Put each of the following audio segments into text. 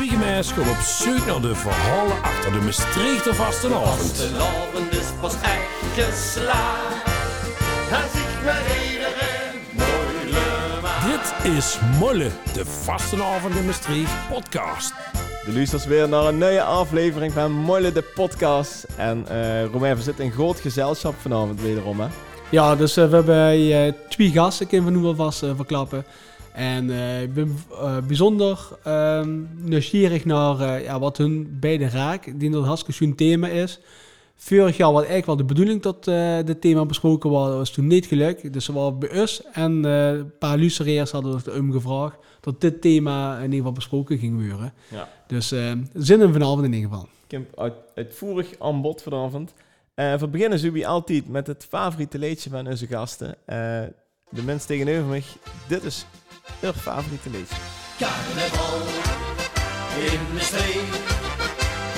Twiegemeis gaat op zoek naar de verhalen achter de Maastrichter vastenavond. Vastelavond is pas echt geslaagd. Als ik met iedereen moeilijk maak. Dit is Molle, de vastenavond in Maastricht podcast. De luistert weer naar een nieuwe aflevering van Molle de podcast. En eh Romain, we zitten in groot gezelschap vanavond wederom, hè? Ja, dus eh, we hebben eh, twee gasten, ik kan van nu alvast eh, verklappen. En eh, ik ben eh, bijzonder ehm, nieuwsgierig naar eh, ja, wat hun beide raakt. Ik denk dat het hartstikke schoon thema is. Vorig jaar was eigenlijk wel de bedoeling dat dit thema besproken was. Dat was toen niet gelukt. Dus we waren bij ons en een paar luisteraars hadden ons om gevraagd dat dit thema in ieder geval besproken ging worden. Ja. Dus eh zin in vanavond in ieder geval. Ik heb uit, uitvoerig aanbod vanavond. We beginnen zo altijd met het favoriete liedje van onze gasten. De mens tegenover mij, dit is hun favoriete liedje. Carnaval in de streek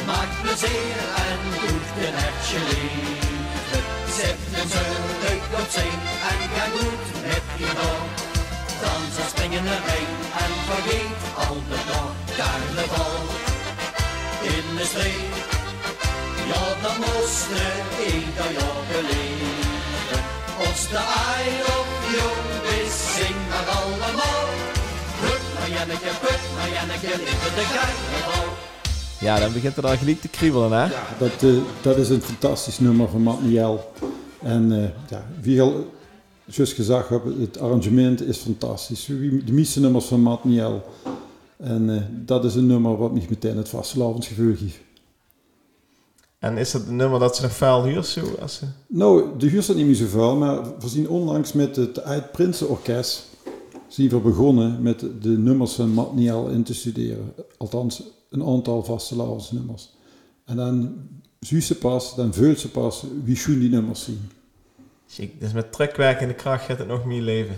maakt plezier en doet een hartje leven. Zetten ze leuk op zee en ga goed met iemand. Dansen, springen erin en vergeet al de dag. Carnaval in de streek, ja dan moest ieder jaar beleven. Als de ei op jong is, zing allemaal. Put maar Janneke, put maar Janneke, leven de carnaval. Ja, dan begint er al gelijk te kriebelen, hè? Dat, eh, dat is een fantastisch nummer van Matt Niel. En eh, ja, wie al zoals gezegd hebben, het arrangement is fantastisch. De meeste nummers van Matt Niel. En eh, dat is een nummer wat mij meteen het vastelavondsgevoel geeft. En is dat een nummer dat ze nog vuil huurt, zo? Als ze... Nou, de huur staat niet meer zo vuil, maar we zien onlangs met het Uit Prinsenorkest zien we begonnen met de nummers van Matt Niel in te studeren. Althans, een aantal vastelavondsnummers. En dan zie ze pas, dan vult ze pas wie schoen die nummers zien. Dus met terugwerkende kracht gaat het nog meer leven.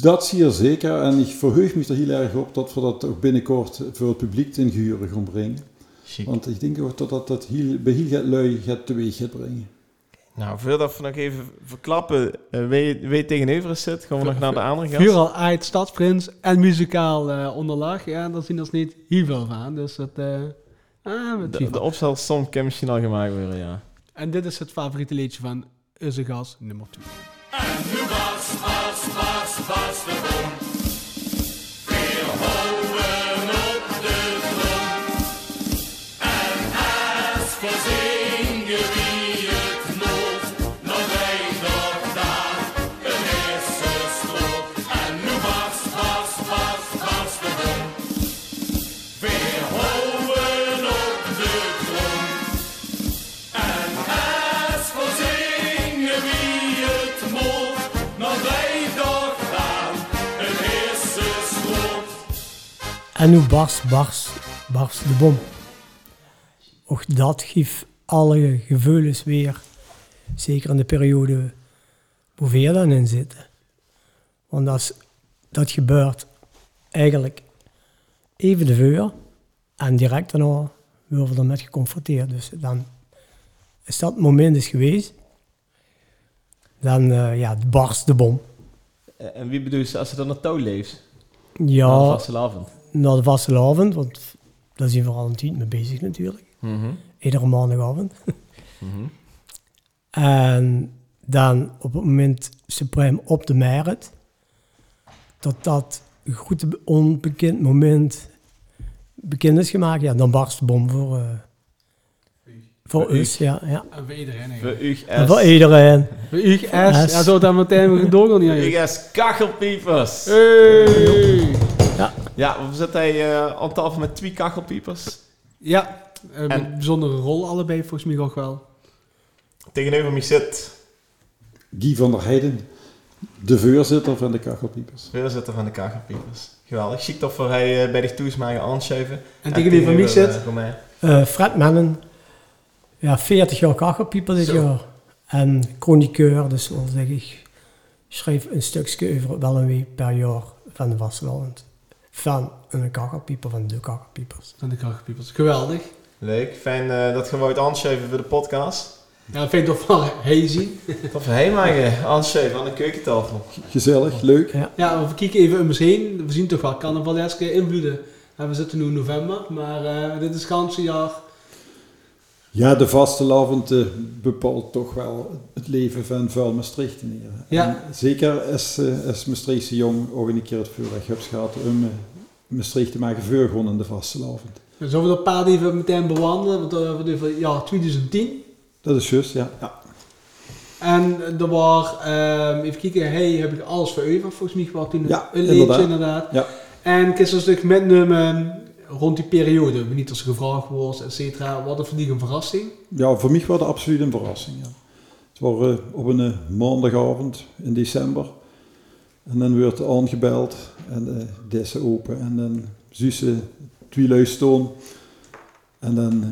Dat zie je zeker en ik verheug me er heel erg op dat we dat ook binnenkort voor het publiek ten geheuren gaan brengen. Want ik denk ook dat dat, dat heel, bij heel gaat lui gaat teweeg gaat brengen. Nou, voordat we nog even verklappen eh, wie, wie tegenover zit, gaan we nog naar de andere gast. Vuur al uit Stadsprins en muzikaal eh onderlag. Ja, daar zien we ons niet heel veel van. Dus dat... eh ah, met De, de opstelsom kan misschien al gemaakt worden, ja. En dit is het favoriete liedje van Uze Gas, nummer 2. En nu was, was, was, was de bom. En nu barst, barst, barst de bom. Ook dat geeft alle gevoelens weer, zeker in de periode we dan in zitten. Want als dat gebeurt eigenlijk even de vuur en direct daarna worden we ermee geconfronteerd. Dus dan is dat moment is geweest, dan eh, ja, barst de bom. Eh, En wie bedoelt ze als ze dan naar touw leeft? Ja. Vastelavond. Naar de vastelavond, want daar zijn we al een tijd mee bezig natuurlijk. Mhm. Iedere maandagavond. Mhm. En dan op het moment suprem op de merit, dat dat een goed onbekend moment bekend is gemaakt, ja, dan barst de bom voor, eh, voor Voor u. Ja, ja. En voor iedereen Voor eigenlijk. u En voor iedereen. Voor u, S. S. Ja, zo dan meteen doorgaan Voor hier. u S. Kachelpiepers. Hey. Ja, we zitten hier eh, aan tafel met twee kachelpiepers. Ja, een En- bijzondere rol allebei volgens mij ook wel. Tegenover mij zit Guy van der Heijden, de voorzitter van de Kachelpiepers. voorzitter van de kachelpiepers. Geweldig. Dat we hij eh, bij de toesmaken aanschuiven. En tegenover mij zit... eh. Eh, Fred Mennen, ja, 40 jaar kachelpieper dit Zo. jaar. En chroniqueur, dus wil zeggen, ik schrijf een stukje over wel een week per jaar van de. Van een kachelpieper, van de kachelpiepers. Van de krachtpiepers. Geweldig. Leuk. Fijn eh, dat we het aanschuiven voor de podcast. Ja, dat vind ik toch wel hazy. We heen maken. Aanschuiven aan de keukentafel. Gezellig, leuk. Ja, we kijken even om ons heen. We zien toch wel carnavaleske invloeden En we zitten nu in november, maar eh, dit is het ganse jaar. Ja, de vastelavond eh, bepaalt toch wel het leven van vuil Maastrichtenaren. Ja. En zeker als, eh, als Maastrichtse jong ook een keer het vuurrecht hebt gehad om eh, Maastricht te maken vuurgrond in de vastelavond. Zullen we dat paard even meteen bewandelen? Want uh, we even jaar 2010. Dat is juist, ja. ja. En er was, ehm, even kijken, hey, heb ik alles voor over? Volgens mij was toen Ja, een liedje inderdaad. inderdaad. Ja. En ik is een stuk metnemen rond die periode. Niet als gevraagd was, et cetera. Wat een voor die een verrassing. Ja, voor mij was het absoluut een verrassing. Ja. Het was eh, op een eh, maandagavond in december. En dan werd aangebeld en eh deze open. En dan ze twee. En dan,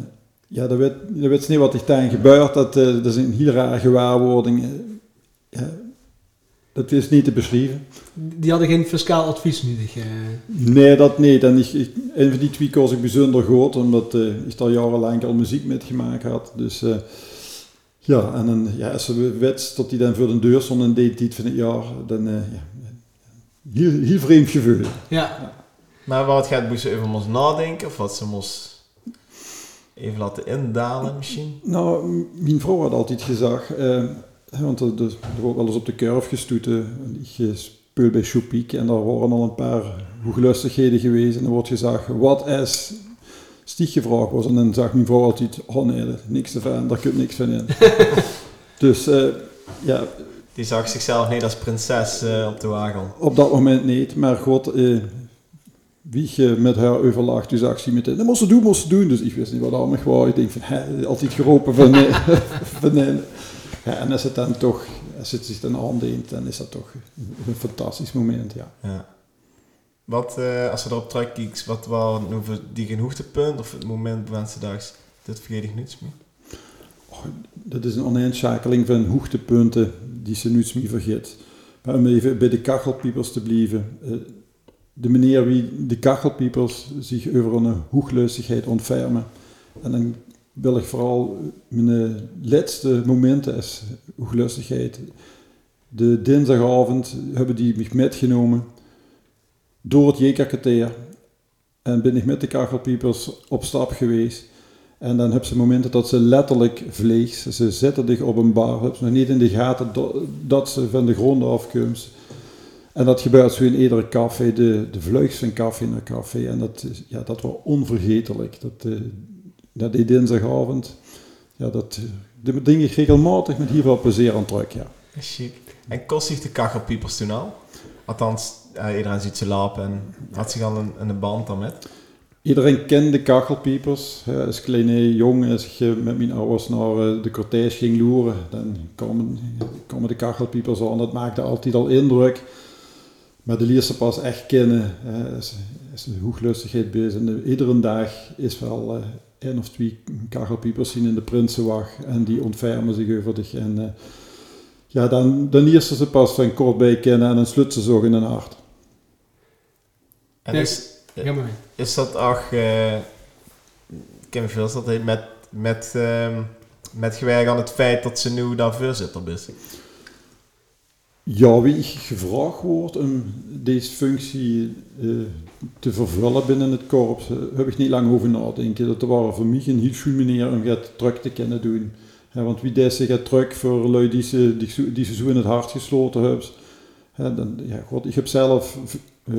ja, dat weet, dat weet niet wat er daar gebeurt. Dat, eh, dat is een heel rare gewaarwording. Eh, ja, dat is niet te beschrijven. Die hadden geen fiscaal advies nodig. eh. Nee, dat niet. En ik, ik, een van die twee koos ik bijzonder goed, omdat eh, ik al jarenlang al muziek met gemaakt had. Dus ja, en dan, ja, als ze wist dat hij dan voor de deur stond en deed dit van het jaar, dan ja, heel, heel vreemd gevoel. Ja, Maar wat gaat moest ze over ons nadenken? Of wat ze moest even laten indalen misschien? Nou, mijn vrouw had altijd gezegd, eh, want er, er wordt wel eens op de curve gestoeten. Ik speel bij Chopiek en daar waren al een paar hoeglustigheden geweest. En dan wordt gezegd, wat is stieg gevraagd was. En dan zag mijn vrouw altijd, oh nee, niks te van, daar kun je niks van in. dus eh, ja, Die zag zichzelf niet als prinses eh, op de wagen. op dat moment niet. Maar god, eh, wie je met haar overlag, toen zag ze meteen, dat moest ze doen, moest ze doen. Dus ik wist niet wat me was. Ik denk van, hè, altijd geroepen van, eh, van eh, ja, en als het dan toch, als het zich dan aandeent, dan is dat toch een fantastisch moment, ja. Ja. Wat, eh, als je erop terugkijkt, wat voor die geen hoogtepunt of het moment ze dacht, dit vergeet ik niets meer? Dat is een oneenschakeling van hoogtepunten die ze nooit meer vergeet. Maar om even bij de kachelpiepers te blijven. eh, De manier wie de kachelpiepers zich over een hoeglustigheid ontfermen. En dan wil ik vooral mijn laatste momenten als hoeglustigheid. De dinsdagavond hebben die mij metgenomen door het JKKTR. En ben ik met de kachelpiepers op stap geweest. En dan heb ze momenten dat ze letterlijk vlees. Ze zetten zich op een bar. Hebben ze nog niet in de gaten dat ze van de grond afkomt. En dat gebeurt zo in iedere café. De, de vlucht van café naar café. En dat, ja, dat was onvergetelijk. Dat, eh, dat die dinsdagavond. Ja, dat, eh, de dingen regelmatig met heel veel plezier aan terug. Ja. En kost zich de kachelpiepers toen al? Althans, ja, iedereen ziet ze lapen en had zich al een, een band daarmee. Iedereen kent de kachelpiepers. Als kleine jongen, als ik eh, met mijn ouders naar eh, de cortège ging loeren, dan komen, komen de kachelpiepers aan. Dat maakte altijd al indruk. Maar de ze pas echt kennen, hè, als, als de hoeglustigheid bezig. En de- iedere dag is wel eh één of twee kachelpiepers zien in de Prinsenwacht en die ontfermen zich over. En eh, ja, dan, dan leer ze ze pas van kort bij kennen en dan sluiten ze ook in hun hart. En is, ga maar. is dat ook, eh, ik ken me veel, dat met, met, ehm, met gewerkt aan het feit dat ze nu daar voorzitter is? Ja, wie ik gevraagd word om deze functie eh, te vervullen binnen het korps, eh, heb ik niet lang over nadenken. Dat waren voor mij een heel goede manier om het druk te kunnen doen. Hè, want wie deze gaat druk voor lui die ze, die, ze- die ze zo in het hart gesloten hebben. Hè, dan, ja, god, ik heb zelf, eh,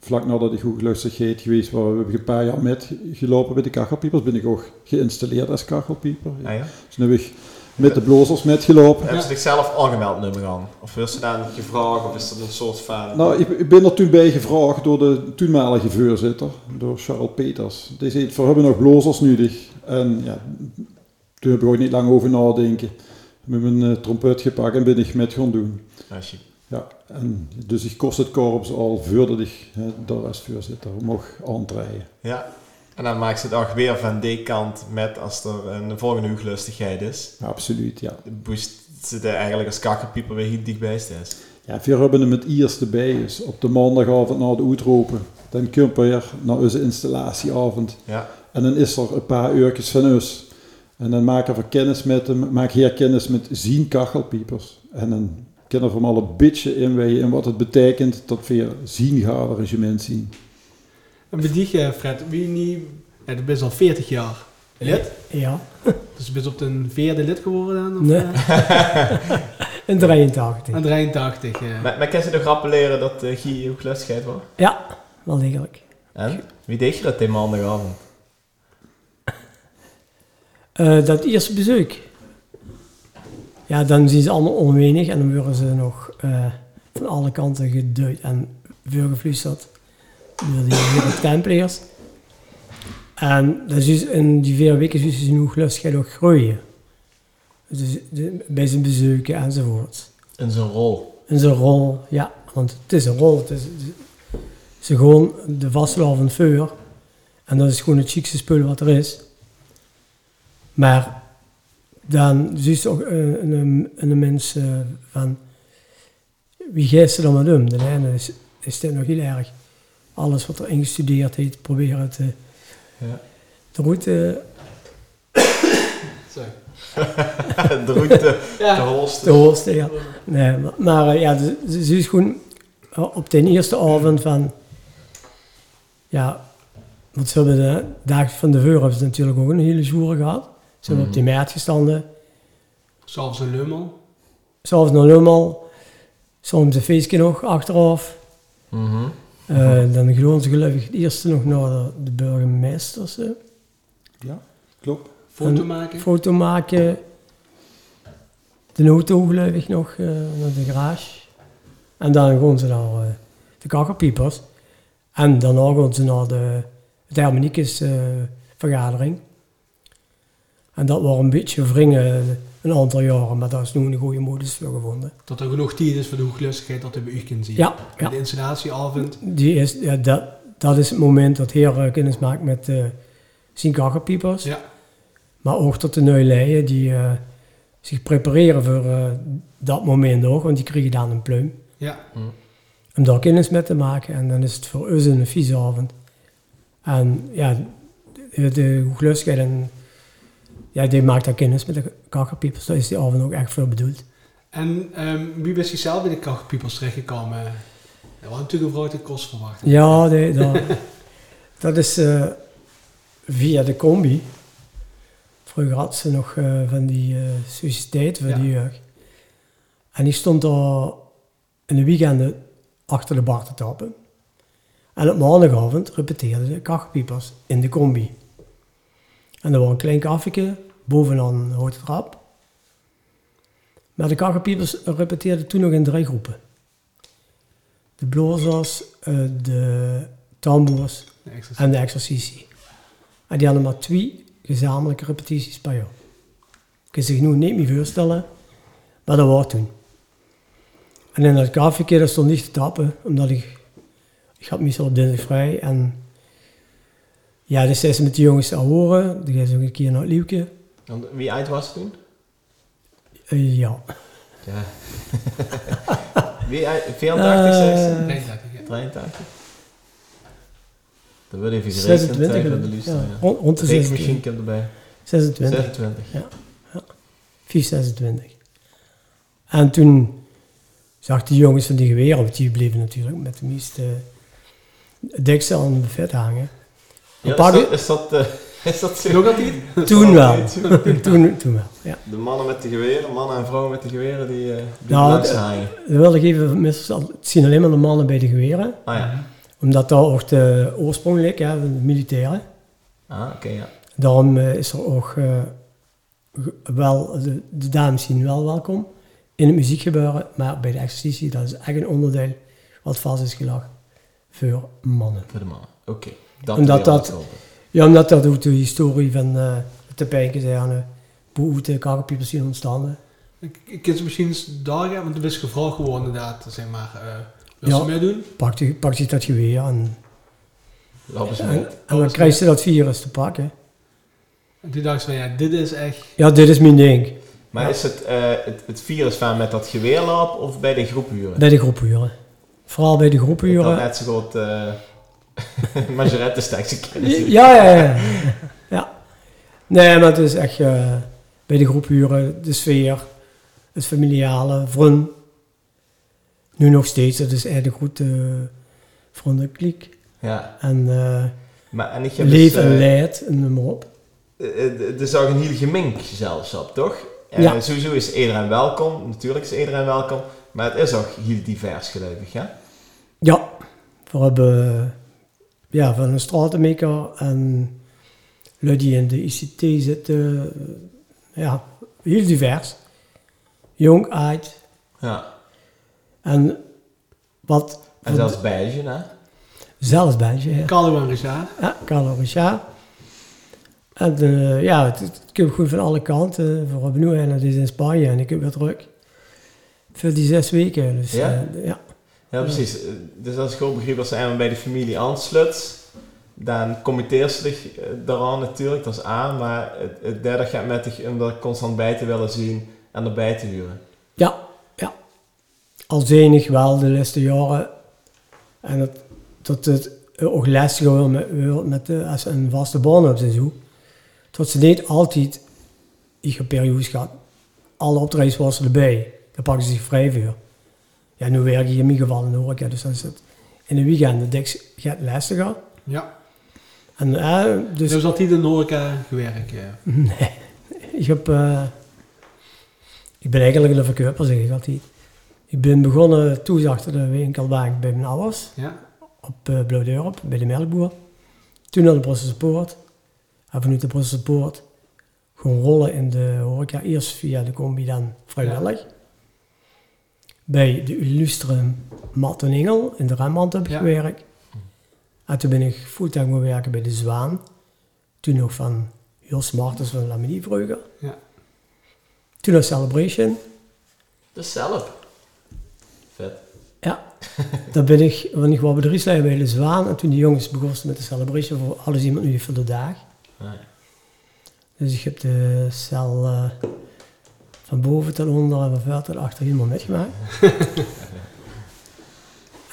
vlak nadat ik goed lustigheid geweest heb ik een paar jaar met gelopen bij de kachelpiepers. Ben ik ook geïnstalleerd als kachelpieper. Ah, ja? Dus nu heb ik met de blozers metgelopen. Hebben ze zichzelf aangemeld nummer aan? Of is ze dan gevraagd of is dat een soort van... Nou, ik, ik ben er toen bij gevraagd door de toenmalige voorzitter, door Charles Peters. Die zei, voor hebben nog blozers nodig. En ja, toen heb ik ook niet lang over nadenken. Met mijn eh, trompet gepakt en ben ik met gaan doen. Chic. Ja, en dus ik kost het korps al voordat ik hè, als voorzitter mocht aantreden. Ja. En dan maakt ze het ook weer van die kant met als er een volgende hoeglustigheid is. Absoluut, ja. Boost ze eigenlijk als kakkerpieper weer heel dichtbij is. Ja, we hebben hem het eerste bij. Dus op de maandagavond na de uitroepen. Dan kunnen we weer naar onze installatieavond. Ja. En dan is er een paar uurtjes van ons. En dan maken we kennis met hem, maak hier kennis met zien kachelpiepers. En dan kunnen we hem al een beetje inwijden in wat het betekent dat we zien gaan regiment zien. En bij die, eh, Fred, wie niet... Ja, je bent al 40 jaar lid. Ja, Dus je bent op de vierde lid geworden dan? Of, Nee. eh? in 83. Aan 83. eh. Maar, maar kan ze nog rappelleren dat uh, Guy ook was? Ja, wel degelijk. En? Wie deed je dat die maandagavond? Eh, dat eerste bezoek. Ja, dan zien ze allemaal onwenig en dan worden ze nog eh, van alle kanten geduid en vuurgefluisterd door die hele tempeliers. En dat is dus in die vier weken zien ze nog lustigheid ook groeien. Dus de- bij zijn bezoeken enzovoort. In zijn rol. In zijn rol, ja, want het is een rol. Het is, ze gewoon de vastlaaf van het vuur. En dat is gewoon het chicste spul wat er is. Maar dan zie je ook een, een, een mens eh, van wie geeft ze dan maar om? De ene is, is dit nog heel erg. Alles wat er ingestudeerd heeft, proberen te, Ja. de route Zo. de route te Ja. holsten. te holsten. Ja. Nee, maar, maar eh, ja, ze, ze ze is gewoon eh, op de eerste avond van, ja, want ze hebben de dag van de vuur hebben ze natuurlijk ook een hele jour gehad. Ze hebben op die meid gestanden, S'avonds een lummel. s'avonds nog helemaal, soms een feestje nog achteraf. Mhm. Eh, dan gewoon ze gelukkig het eerste nog naar de, de burgemeesters. Ja, klopt. Foto En- maken. foto maken. De auto geloof ik nog eh, naar de garage. En dan gaan ze naar eh, de kakkerpiepers. En daarna gaan ze naar de, de Hermenicus eh, vergadering. En dat was een beetje wringen een aantal jaren, maar daar is nu een goede modus voor gevonden. Dat er genoeg tijd is voor de hooglustigheid dat we bij u kunnen zien. Ja, En ja. De installatieavond. Die is, ja dat, dat is het moment dat heer uh, kennis maakt met eh kakkerpiepers. Ja. Maar ook tot de neuleien die eh, zich prepareren voor eh, dat moment ook, want die krijgen dan een pluim. Ja. Om daar kennis mee te maken en dan is het voor ons een vieze avond. En ja, de, de hooglustigheid en ja, die maakt dan kennis met de kakkerpiepers. Daar is die avond ook echt voor bedoeld. En ehm, wie is zelf bij de kachelpiepers terechtgekomen? Dat was natuurlijk een grote kost verwacht. Ja, de, dat, dat is eh, via de combi. Vroeger had ze nog eh, van die uh, Ja. de jeugd. En die stond daar in de weekenden achter de bar te tappen. En op maandagavond repeteerden de kachelpiepers in de combi. En er was een klein kaffieke bovenaan een houten trap. Maar de kachelpiepers repeteerden toen nog in drie groepen. De blazers, eh, de tamboers en de exercitie. En die hadden maar twee gezamenlijke repetities per jaar. Ik kan zich nu niet meer voorstellen, maar dat was toen. En in dat dat stond niet te tappen, omdat ik, ik had meestal op dinsdag vrij. En ja, dus zijn ze met de jongens te horen. Dan gaan ze ook een keer naar het Lieuwke. Want Wie uit was het toen? Eh, ja. Ja. Wie uit? 84, 16? Nee, dat ik- 83? Dat wil even gerekend 26, zijn de ja, luisteraar. rond, rond de 16. Rekenmachine erbij. 26. 26. 4, 26. En toen zag die jongens van die geweren, want die bleven natuurlijk met de meeste dekse aan het buffet hangen. Ja, paar is dat, is dat, eh, is dat zo? Nog altijd? Toen wel. toen, toen wel, ja. De mannen met de geweren, mannen en vrouwen met de geweren, die, eh die Nou, hangen. Wilde ik even. Het zien alleen maar de mannen bij de geweren, Ah ja. omdat dat ook de oorsprong ligt, hè, van de militairen. Ah, oké, ja. Daarom eh, is er ook eh, wel, de, de dames zien wel welkom in het muziekgebeuren, maar bij de exercitie, dat is echt een onderdeel wat vast is gelegd voor mannen. Voor de mannen. Oké. Dat Omdat dat-. Ja, omdat dat ook de historie van eh de pijken zijn, hoe de zijn ontstaan. Ik, ik kan ze misschien eens daar gaan, want er is gevraagd geworden inderdaad, zeg maar. eh wil Ja. ze meedoen? Pakt je dat geweer en, Lappen ze en, en dan krijg je dat virus te pakken. En toen dacht ze van, ja, dit is echt... Ja, dit is mijn ding. Maar is het, eh, het, het virus van met dat geweerlap of bij de groephuren? Bij de groepuren. Vooral bij de Ik had groepuren. net zo goed uh, majoretten steksen kennen. Ja, ja, ja. ja. Nee, maar het is echt eh, bij de groepuren, de sfeer, het familiale, vrienden. Nu nog steeds, dat is eigenlijk goed uh, van de kliek. Ja. En uh, maar, en ik heb leef dus, en leid, en noem maar op. Er is ook een heel gemengd gezelschap, toch? Ja. Sowieso is iedereen welkom, natuurlijk is iedereen welkom, maar het is ook heel divers gelukkig, ja? Ja, we hebben ja, van een stratenmaker en lui die in de ICT zitten, ja, heel divers. Jong, oud. Ja. En wat... En zelfs beige, hè? Zelfs beige, ja. Carlo en Richard. Ja, Carlo Richard. En uh, ja, het, het komt goed van alle kanten. We hebben nu en het is in Spanje en ik heb weer druk. Voor die zes weken, dus ja. Uh, ja. Ja, precies. Dus als ik goed begreep, als ze bij de familie aansluit, dan committeert ze zich daaraan natuurlijk, dat is A, maar het, het derde gaat met zich om er constant bij te willen zien en erbij te huren. Ja, ja. Al zenig wel de laatste jaren. En dat, dat het ook lastiger wordt met, met de, als een vaste baan hebt en zo. Dat ze niet altijd, ik heb periodes gehad, alle optredens was ze erbij. Daar pakken ze zich vrij voor. Ja, nu werk ik in mijn geval in de horeca, dus dan is het in de weekenden dik gaat lastiger. Ja. En, uh, dus... Je hebt altijd in de horeca gewerkt, ja. Nee, ik heb... Uh, ik ben eigenlijk een verkoper, zeg ik altijd. Ik ben begonnen toen achter de winkelbank bij mijn ouders. Ja. Op uh, Blauwdorp, bij de melkboer. Toen naar de Brusselse Poort. En vanuit de Brusselse Poort gewoon rollen in de horeca. Eerst via de combi, dan vrijwillig. Ja. Bij de Illustrum Matt en Engel in de Rembrandt heb ik ja. gewerkt. En toen ben ik fulltime gaan werken bij de Zwaan. Toen nog van Jos Martens van Lamini Vroeger. Ja. Toen nog Celebration. De zelf. Vet. Ja. Dan ben ik, want ik was bij de bij de Zwaan. En toen die jongens begonnen met de Celebration, voor alles iemand nu voor de dag. Nee. Dus ik heb de cel uh, van boven tot onder en van ver tot achter helemaal metgemaakt.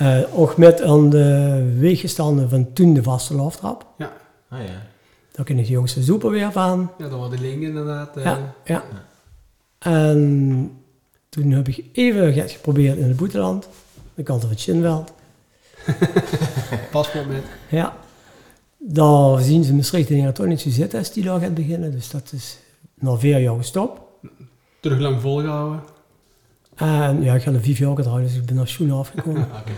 uh, ook met aan de weeggestanden van toen de vaste looftrap. Ja. Ah ja. Daar ken ik de jongste super weer van. Ja, dat was de link inderdaad. Uh, ja, ja. En toen heb ik even geprobeerd in het Boeteland. De kant van het Chinveld. Paspoort met. Ja. Daar zien ze in toch niet zo zitten als die daar gaat beginnen. Dus dat is na vier jaar gestopt. Terug lang volgehouden? En ja, ik ga er vijf jaar getrouwd, dus ik ben naar Schoen afgekomen. okay.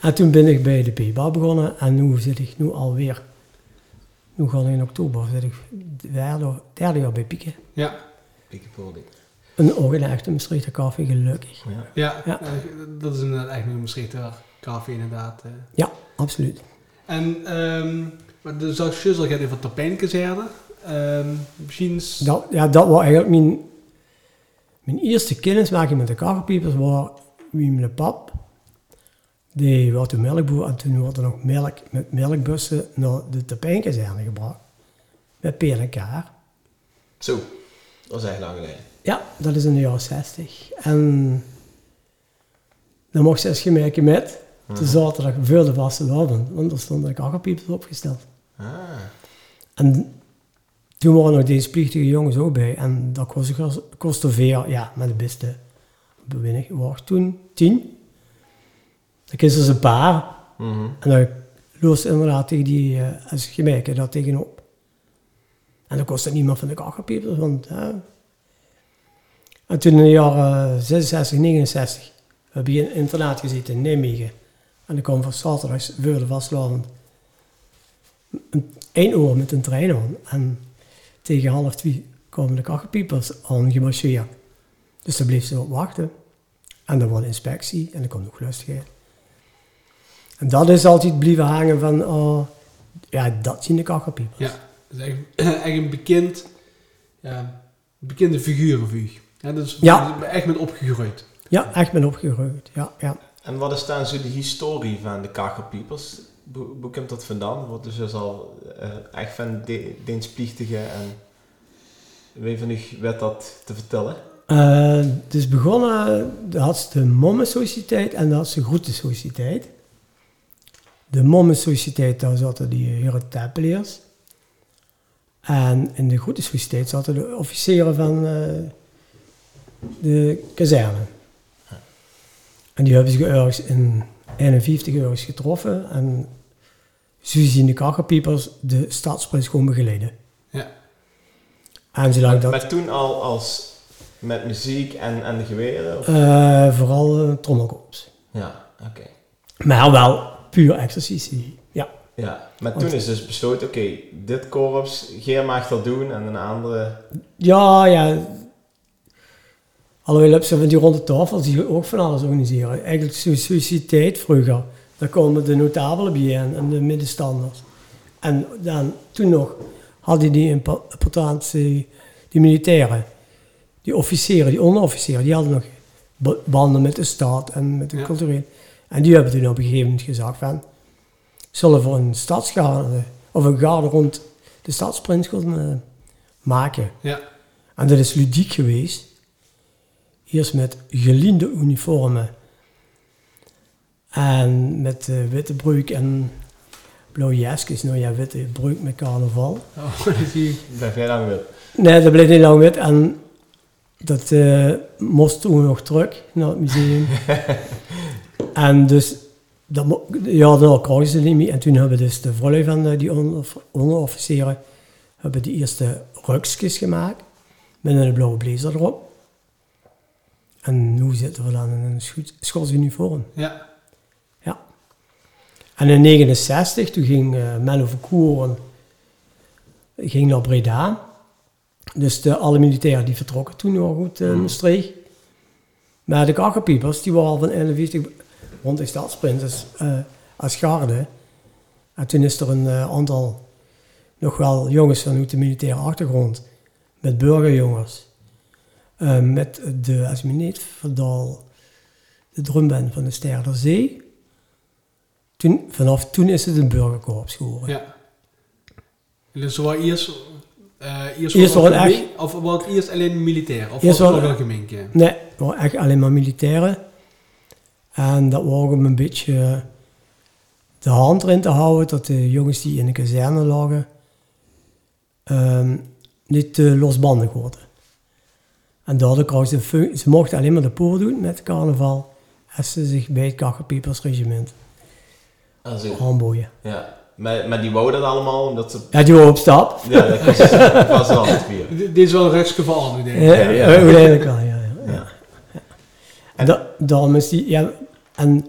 En toen ben ik bij de PBA begonnen en nu zit ik nu alweer. Nu ga ik in oktober, zit ik derde, derde jaar bij Pieken. Ja. Piekenpolder. Een ogenechte Maastrichter koffie, gelukkig. Ja. Ja, ja. dat is inderdaad echt een Maastrichter koffie inderdaad. Ja, absoluut. En um, de Zuid-Schussel gaat even tot pijnkazerne. Um, misschien... Dat, ja, dat was eigenlijk mijn, mijn eerste kennismaking met de koffiepipers, was wie mijn pap. Die was de melkboer en toen werd er nog melk met melkbussen naar de Tapijnkazerne gebracht. Met kaar. Zo, dat is echt lang geleden. Ja, dat is in de jaren 60. En dan mocht ze eens gemerken met de zaterdag voor de vaste avond, want er stonden de kakkerpiepers opgesteld. Ah. En toen waren nog deze plichtige jongens ook bij. En dat kostte, kostte veel, ja, met de beste bewinnen. was toen tien. Dan kisten ze een paar. Mm -hmm. En dan loos inderdaad tegen die, uh, als dat tegenop. En dat kostte niemand van de kakkerpiepers, want... En toen in de jaren 66, 69 heb ik in een internaat gezeten in Nijmegen. En dan kwam van zaterdags voor de vastlavond één uur met een trein aan. En tegen half twee kwamen de kakkerpiepers aan gemarcheerd. Dus dan bleef ze op wachten. En dan was de inspectie en dan kwam nog lustigheid. En dat is altijd blijven hangen van, oh, ja, dat zien de kakkerpiepers. Ja, dat is echt, echt een bekend, ja, bekende figuur of u. Ja, dus Ja. echt met opgegroeid. Ja, echt ben opgegroeid. Ja, ja. En wat is dan zo de historie van de kakkerpiepers? Hoe hoe komt dat vandaan? Wordt dus dus al uh, echt van de, dienstplichtige en wie van u weet dat te vertellen? Uh, het is begonnen, de had de Mommensociëteit en de had de Groetensociëteit. De Mommensociëteit, daar zaten die heren tempeliers. En in de Groetensociëteit zaten de officieren van uh, de kazerne. En die hebben zich ergens in 51 euro's getroffen. En zo zien de kakkerpiepers de stadsprins gewoon begeleiden. Ja. En zolang dat... Maar toen al als met muziek en, en de geweren? Eh, vooral uh, trommelkorps. Ja, oké. Maar wel puur exercitie. Ja. Ja, maar toen is dus besloten, oké, dit korps, Geer mag dat doen en een andere... Ja, ja. Alhoewel op van die ronde tafel zie je ook van alles organiseren. Eigenlijk sociëteit vroeger. Daar komen de notabelen bij en, en de middenstanders. En dan, toen nog hadden die importantie, die militairen, die officieren, die onderofficieren, die hadden nog banden met de staat en met de Ja. cultureel. En die hebben toen op een gegeven moment gezegd van, zullen we voor een stadsgarde of een garde rond de stadsprins gaan eh, maken. Ja. En dat is ludiek geweest. Eerst met geliende uniformen. En met eh, witte broek en blauwe jasjes. Nou ja, witte broek met carnaval. Oh, dat. Blijf jij dan weer? Nee, dat bleef niet lang wit. En dat eh, moest toen nog terug naar het museum. en dus, dat, ja, daar kregen ze niet meer. En toen hebben dus de vrouwen van eh, die onder, onderofficieren hebben die eerste rukjes gemaakt. Met een blauwe blazer erop. En nu zitten we dan in een scho- schoolsuniform. Ja. Ja. En in 69, toen ging eh Menno Verkoeren ging naar Breda. Dus de, alle militairen die vertrokken toen nog goed eh, in Maastricht. Maar de kakkerpiepers, die waren al van 41 rond de stadsprinses eh als garde. En toen is er een aantal nog wel jongens vanuit de militaire achtergrond. Met burgerjongens. Eh, met de, als ik me niet verdal, de drumband van de Ster der Zee. Toen, vanaf toen is het een burgerkorps geworden. Ja. En dus was eerst... eh eerst Eerst was het echt- Of was het eerst alleen militair? Of Eerst was het ook wel gemeenke? Nee, het waren echt alleen maar militairen. En dat was om een beetje de hand erin te houden dat de jongens die in de kazerne lagen ehm, niet te losbandig worden. En daardoor kregen ze, mochten alleen maar de poort doen met carnaval als ze zich bij het Kakkerpiepersregiment Also, aanboeien. ja. Maar, maar die wou dat allemaal omdat ze... Ja, die waren op stap. Ja, dat was, wel het Dit is wel een rechtsgeval nu, denk ik. Ja, ja, uiteindelijk wel, ja. ja, ja. Ja. En da, daarom is die, ja, en,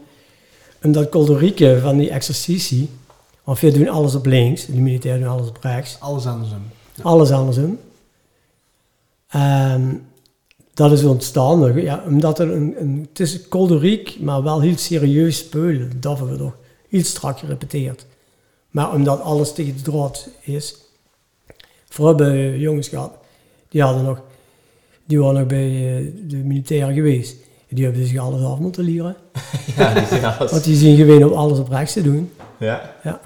en dat kolderieke van die exercitie, of we doen alles op links, de militairen doen alles op rechts, Alles andersom. alles andersom. Dat is ontstaan, ja, omdat er een, een, het is kolderiek, maar wel heel serieus spelen, dat hebben we toch iets strak gerepeteerd. Maar omdat alles tegen de draad is, vooral bij jongens gehad, die hadden nog, die waren nog bij eh, de militairen geweest. Die hebben zich alles af moeten leren. Ja, die zijn alles... Want die zien gewoon om alles op rechts te doen. Ja. Ja.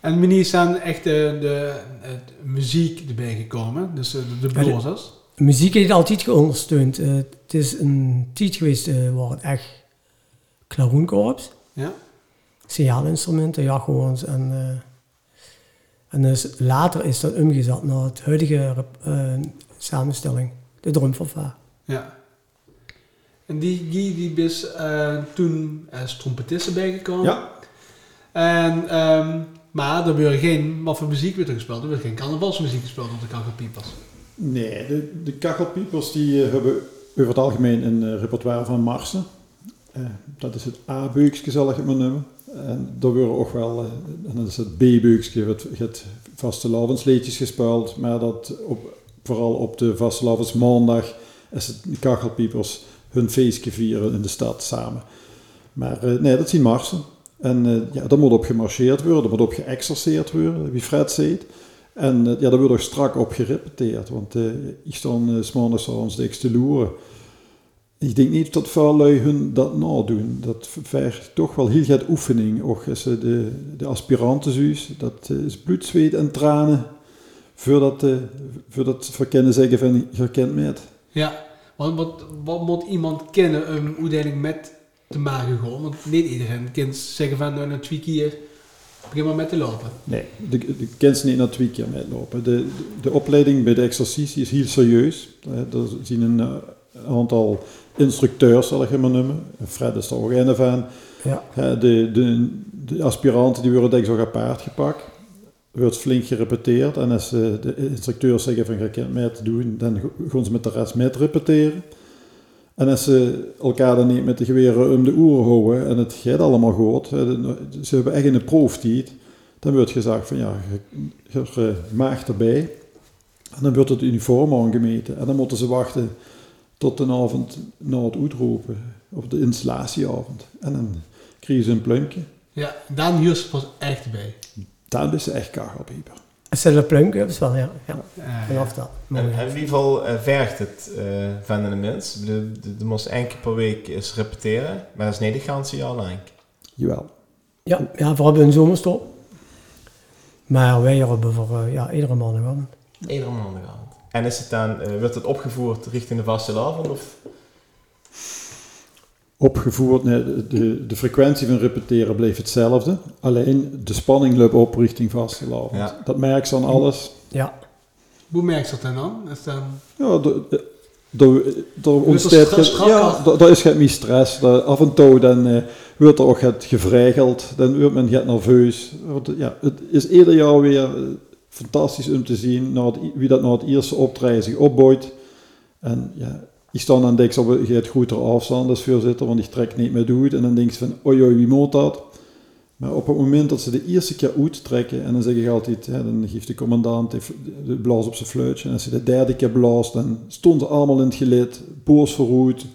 En is dan echt de, de, het muziek erbij gekomen? Dus eh, de, de Ja, de- blazers? Muziek heeft altijd geondersteund. Eh, het is een tijd geweest eh, waar het echt klaroenkorps, Ja. signaalinstrumenten, jachthoorns en... eh, en dus later is dat omgezet naar het huidige eh, samenstelling, de drumfanfare. Ja. En die, die, die is eh, toen als trompetist bijgekomen. Ja, En, ehm, maar er werd geen, wat voor muziek werd er gespeeld? Er werd geen carnavalsmuziek gespeeld op de kakkerpiepers. Nee, de, de kachelpiepers die eh, hebben over het algemeen een eh, repertoire van marsen. Eh, dat is het A-beukje, zal ik het maar noemen. En daar worden ook wel, en dat is het B-beukje, het, het vastelavondsliedjes gespeeld, maar dat op, vooral op de vastelavondsmaandag is het de kachelpiepers hun feestje vieren in de stad samen. Maar nee, dat zijn marsen. En ja, daar moet op gemarcheerd worden, daar moet op geëxerceerd worden, wie Fred zegt. En eh, ja, daar wordt ook strak op gerepeteerd, want eh ik stond uh, s'maandags ons diks te loeren. Ik denk niet dat veel lui hun dat nadoen. Dat vergt toch wel heel veel oefening. Ook als de, de aspiranten dat eh, is bloed, zweet en tranen voordat, eh voordat ze kunnen zeggen van je kent met. Ja. Want wat, wat moet iemand kennen om uiteindelijk met te maken gewoon? Want niet iedereen kan zeggen van nou, na twee keer begin maar met te lopen. Nee, de, de kind ze niet na twee keer metlopen. De, de, de opleiding bij de exercitie is heel serieus. Eh, Er zien een eh, aantal instructeurs, zal ik het maar noemen. Fred is er ook een van. Ja. Hè, de, de, de aspiranten die worden denk ik zo gepaard gepakt. Er wordt flink gerepeteerd. En als eh, de instructeurs zeggen van, je kunt met doen, dan gaan ze met de rest met repeteren. En als ze elkaar dan niet met de geweren om de oren houden en het gaat allemaal goed, ze hebben echt een proeftijd, dan wordt gezegd van ja, je, je erbij. En dan wordt het uniform aangemeten. En dan moeten ze wachten tot de avond na het uitroepen, op de installatieavond. En dan krijgen ze een pluimpje. Ja, Daan hier pas echt bij. Dan is ze echt kachelpieper. Als dat pluimpje hebben, is wel, ja. ja. Eh, Vanaf dat. Mooi. En, en in ieder geval eh, vergt het eh, van de mens. De, de, de moest één keer per week eens repeteren, maar dat is niet het ganse jaar lang. Jawel. Ja, ja, we hebben een zomerstop. Maar wij hebben voor eh, ja, iedere maandagavond. Iedere maandagavond. En is het dan, eh, wordt het opgevoerd richting de vaste avond? Of? Opgevoerd, nee, de, de, frequentie van repeteren bleef hetzelfde. Alleen de spanning loopt op richting vastelavond. Ja. Dat merk je aan alles. Ja, Hoe merk je dat dan dan? Is dan Ja, de, de, de, er ontstaat ja, er is geen meer stress. Af en toe dan eh, wordt er ook het gevregeld, dan wordt men get nerveus. Want, Ja, het is ieder jaar weer eh, fantastisch om te zien het, wie dat na het eerste optreden zich opbouwt. En ja, ik sta dan denk ik op een het grotere afstand als voorzitter, want ik trek niet meer doet. En dan denk je van, oei oei, wie moet dat? Maar op het moment dat ze de eerste keer uittrekken, en dan zeg ik altijd, hè, dan geeft de commandant de, de blaas op zijn fluitje. En als ze de derde keer blaast, dan stonden ze allemaal in het gelid, boos verroerd.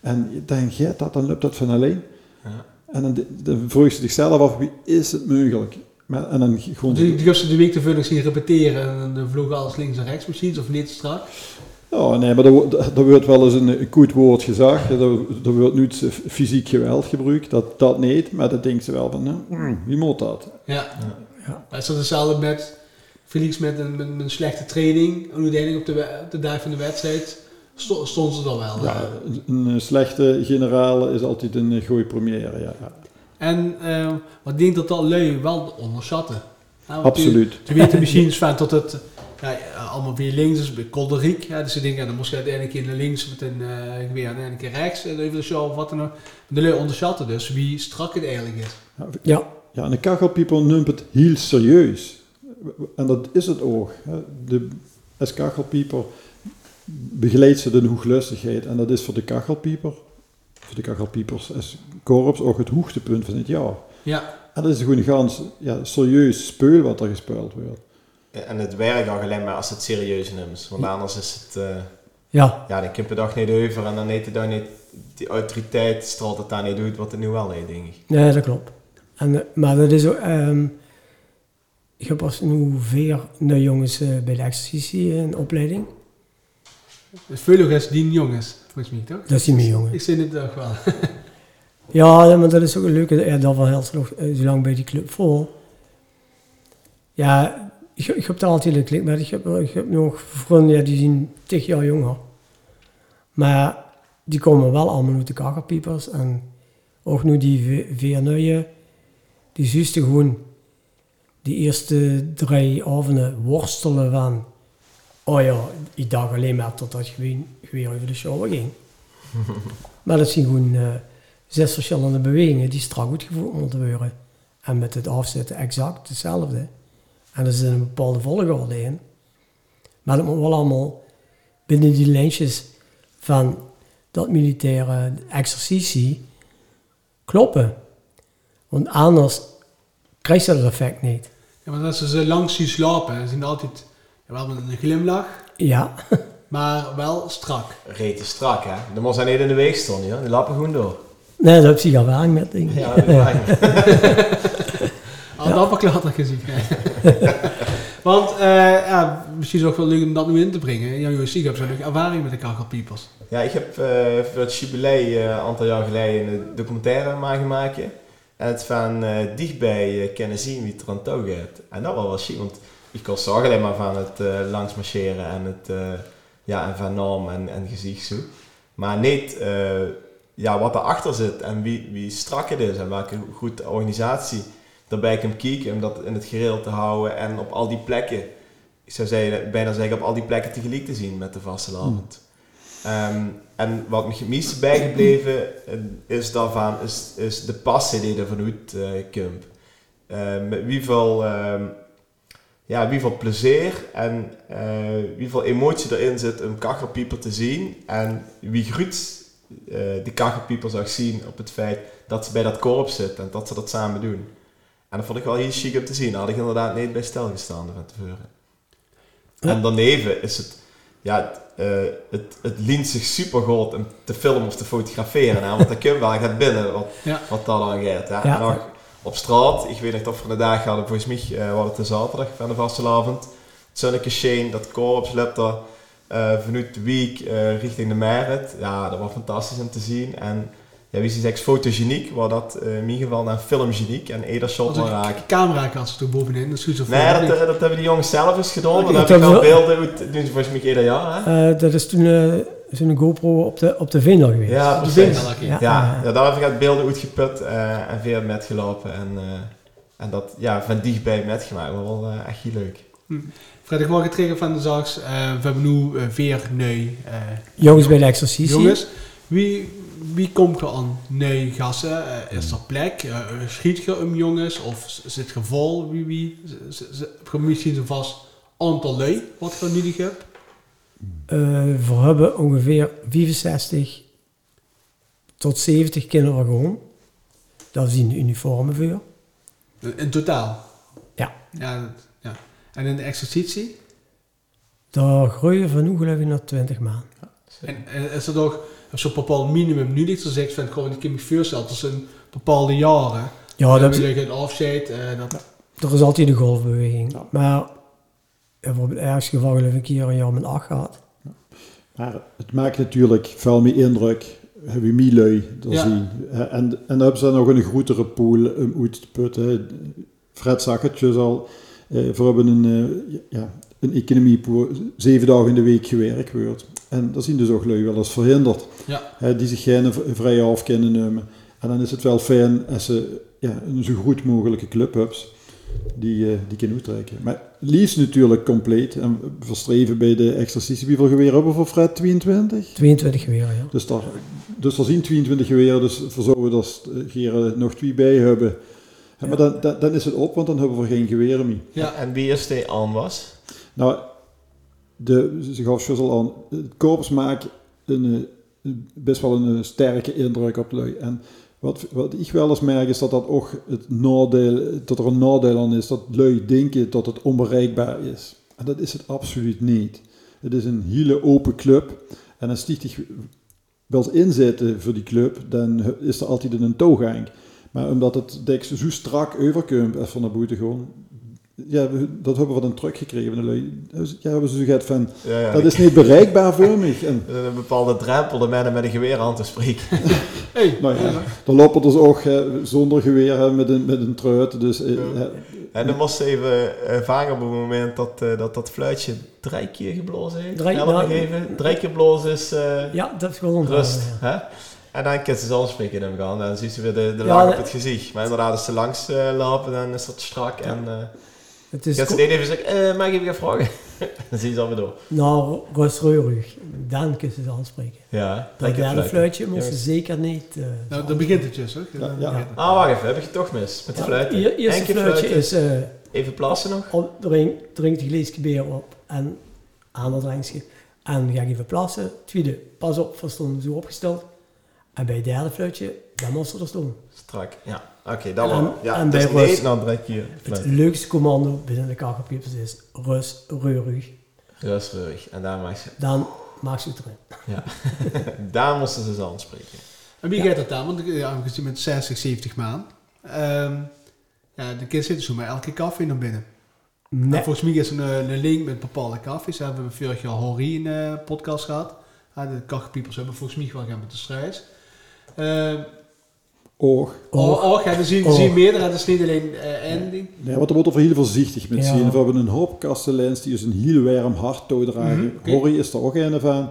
En dan gaat dat, dan loopt dat van alleen. Ja. En dan, dan vroeg ze zichzelf af, wie is het mogelijk? Maar, en dan gewoon... die, die de week te veel zien repeteren en dan vloog alles links en rechts misschien, of niet strak. Ja, nee, maar er, wo- er wordt wel eens een, een goed woord gezegd. Er, er wordt niet fysiek geweld gebruikt, dat, dat niet. Maar dan denkt ze wel van, nou, hmm, wie moet dat? Ja. Ja. Maar is dat hetzelfde met Felix met een, met, een slechte training en uiteindelijk op de, op de dag van de wedstrijd sto- stond ze dan wel. Ja, eh. een, een slechte generaal is altijd een eh, goeie première, ja. En eh, wat denk dat dat lui wel onderschatten. Nou, Absoluut. Ze weten misschien van tot het ja, allemaal weer links is, bij Kolderiek. Ja, dus ze denken, ja, dan moest je uiteindelijk een keer naar links met een uh, geweer en een keer rechts, eh, even de show of wat dan ook. De onderschatten dus wie strak het eigenlijk is. ja. Ja, en de kachelpieper neemt het heel serieus. En dat is het ook. hè. De, als kachelpieper begeleidt ze de hoeglustigheid. En dat is voor de kachelpieper, voor de kachelpiepers als korps ook het hoogtepunt van het jaar. Ja, En dat is gewoon een gans ja, serieus speel wat er gespeeld wordt. En het werkt ook alleen maar als het serieus neemt. Want anders is het, eh, ja. ja, dan kun je dag niet over en dan heet het dan niet, die autoriteit straalt het daar niet uit wat het nu wel heet, denk ik. Nee, dat klopt. En, eh, maar dat is ook... ehm, ik heb pas nu vier nieuwe jongens eh, bij de exercitie in opleiding. dus veel is die jongens, volgens mij toch? Dat is niet meer jongen. Ik zie het toch wel. Ja, maar dat is ook een leuke. Ja, dat heel eh, zo lang bij die club voor. Ja, ik, heb daar altijd een klik met. Ik heb, ik heb nog vrienden ja, die zijn tig jaar jonger. Maar die komen wel allemaal uit de kakkerpiepers. En ook nu die vier nieuwe, die zuisten gewoon die eerste drie avonden worstelen van... Oh ja, ik dacht alleen maar totdat je weer over de show ging. maar dat zijn gewoon... eh, zes verschillende bewegingen die strak uitgevoerd moeten worden. En met het afzetten exact hetzelfde. En er zit een bepaalde volgorde in. Maar dat moet wel allemaal binnen die lijntjes van dat militaire exercitie kloppen. Want anders krijg je dat effect niet. Ja, maar als ze ze langs zien slapen, ze zien altijd wel met een glimlach, Ja, maar wel strak. Reet is strak, hè. Dan moest hij niet in de weeg staan, ja. Die lappen gewoon door. nee, dat heb je al wel met dingen. Ja, dat is waar. Al dat later gezien. Want, eh, ja, misschien is het ook wel leuk om dat nu in te brengen. Jan Joos Sieg heeft zo'n ervaring met de kachelpiepers. Ja, ik heb eh, voor het jubilee eh, een aantal jaar geleden een documentaire maken maken. En het van eh, dichtbij kunnen zien wie het er aan toe gaat. En dat was wel chic, want ik kon zorgen alleen maar van het eh langs marcheren en het eh, ja, en van naam en, en gezicht zo. Maar niet eh, ja, wat erachter zit en wie, wie strak het is en welke goede organisatie daarbij kan kijken om dat in het gereel te houden en op al die plekken, ik zou zeggen, bijna zeggen op al die plekken tegelijk te zien met de vaste avond. Ehm, en wat me het meeste bijgebleven eh, is daarvan, is, is de passie die er vanuit eh komt. Eh, met wie veel, ehm, ja, wie veel plezier en eh, wie veel emotie erin zit om kachelpieper te zien. En wie eh die kachelpieper zag zien op het feit dat ze bij dat korps zitten en dat ze dat samen doen. En dat vond ik wel heel chic om te zien. Daar had ik inderdaad niet bij stilgestaan van tevoren. En daarneven is het, ja, eh, het, het leent zich super goed om te filmen of te fotograferen. Hè? Want dat kun je wel gaat binnen wat, Ja. wat dat dan gaat. Hè? Ja. En nog op straat, ik weet niet of we een dag hadden, volgens mij eh was het de zaterdag van de vastelavond. Het zonnetje scheen, dat korps daar eh, vanuit de week eh, richting de Merit. Ja, dat was fantastisch om te zien. En ja, wie zegt fotogeniek, was dat eh, in ieder geval naar filmgeniek en Eder shot Als maar een raak. camerakast toen bovenin, dat is goed zo Nee, dat, dat hebben die jongens zelf eens gedaan. Maar dat heb ik al beelden uit, doen ze volgens mij ieder jaar. Hè? Eh, dat is toen eh, zo'n GoPro op de, op de geweest. Ja, De precies. Ja. Ja, ja, daar heb ik uit beelden uitgeput eh en veel metgelopen. En, eh, en dat ja, van dichtbij metgemaakt. Maar wel eh, echt heel leuk. Ik word terug van de zaaks. Eh, we hebben nu eh, weer nee. eh, Jongens bij de exercitie. jongens, wie, wie komt er aan nee gassen? Eh, is er plek? Eh, schiet je om jongens? Of zit je vol? Wie, wie? Heb je misschien zo vast aantal lui wat je nodig hebt? Eh, we hebben ongeveer 65 tot 70 kinderen gewoon. Daar zien de uniformen voor. In, totaal? Ja. ja, dat- ja. En in de exercitie? Daar groeien van nu geloof ik naar 20 maanden. En, en is er toch zo'n bepaald minimum nu dat je zegt van gewoon ik kan me voorstellen dat zijn bepaalde jaren. Ja, dat is een afscheid. eh dat, er is altijd de golfbeweging. Ja. Maar hebben het ergste geval geloof ik een keer een jaar met 8 gehad. Maar het maakt natuurlijk veel meer indruk. Heb je Milui Ja. zien. Eh, En, en dan hebben ze nog een grotere pool om uit te putten. Fred zag het dus al. Eh, we hebben een, eh, ja, een economiepool, zeven dagen in de week gewerkt wordt. En daar zien dus ook lui wel eens verhinderd. Ja. Hè, die zich geen vrije af kunnen nemen. En dan is het wel fijn als ze ja, een zo goed mogelijke club hebben die, eh, die kunnen uittrekken. Maar liefst natuurlijk compleet. En we verstreven bij de exercitie. Hoeveel geweer hebben we voor Fred? 22? 22 geweer, ja. Dus daar, dus daar zien 22 geweren, dus voor zouden we er eh, geren nog twee bij hebben. Ja, Maar dan, dan, dan is het op, want dan hebben we geen geweren meer. Ja. En wie is die aan was? Nou, de, ze gaf al aan, het korps maakt een, eh, best wel een eh, sterke indruk op lui. En wat, wat ik wel eens merk is dat dat ook het nadeel, dat er een nadeel aan is, dat lui denken dat het onbereikbaar is. En dat is het absoluut niet. Het is een hele open club. En als zich wilt inzetten voor die club, dan is er altijd een toegang. Maar omdat het denk ik, zo strak overkomt van naar buiten gewoon, ja, dat hebben we van de lui. Dus, Ja, hebben ze gezegd van, Ja, ja, dat is niet bereikbaar voor mij. En, een bepaalde drempel om mensen met een geweer aan te spreken. Hey, nou ja, dan lopen dus ook hè, zonder geweer hè, met, een, met een truit. Dus, eh, En dan moest ze even eh, vangen op het moment dat, eh, dat dat fluitje drie keer geblazen heeft. Drie- nou, even. Drie keer blazen is eh, Ja, dat is gewoon rust. Ja. Hè? En dan kan ze zelf spreken in hem gaan. Dan ziet ze weer de, de Ja, lach op het gezicht. Maar inderdaad, als ze langs eh, lopen, dan is dat strak. En eh Het is gaat ze even zeggen, eh, mag ik even vragen? dan zie je ze alweer door. nou, rustreurig. Dan kunnen ze ze aanspreken. Ja, Dat derde fluitje moesten Juist. ze zeker niet... eh, nou, dan begint het dus, hoor. Ja, ja. Ah, wacht even. Heb ik je toch mis? Met de fluiten. eer- eerste fluitje fluiten. is... eh, Even plassen nog. op, drink, drinkt de glaasje bier op en aan dat drankje. En ga ik even plassen. Tweede, pas op, we stonden zo opgesteld. En bij het derde fluitje, dan moest er staan. Strak. Ja, oké. dat En- was Ja, en dus bij rust- dan keer Het leukste commando binnen de kachelpiepers is rustreurig. Rustig. En daar mag ze... Dan maak ze het erin. daar moesten ze ze aanspreken. En wie Ja. gaat dat dan? Want ja, aangezien met 60, 70 maanden. Ehm, ja, de kids zitten zo maar elke koffie naar binnen. En Nee, volgens mij is er een, een link met bepaalde koffies. Daar hebben we vorig jaar Horry in eh podcast gehad. Ja, de kachelpiepers hebben volgens mij wel gaan met de strijd. Ehm oog. oh, oh, ja, er zien, meerdere. Het is niet alleen eh één ding. Nee, want er wordt er heel voorzichtig met Ja. zien. We hebben een hoop kastenlijns die is een heel warm hart toedragen. Oké. Horry is er ook een van.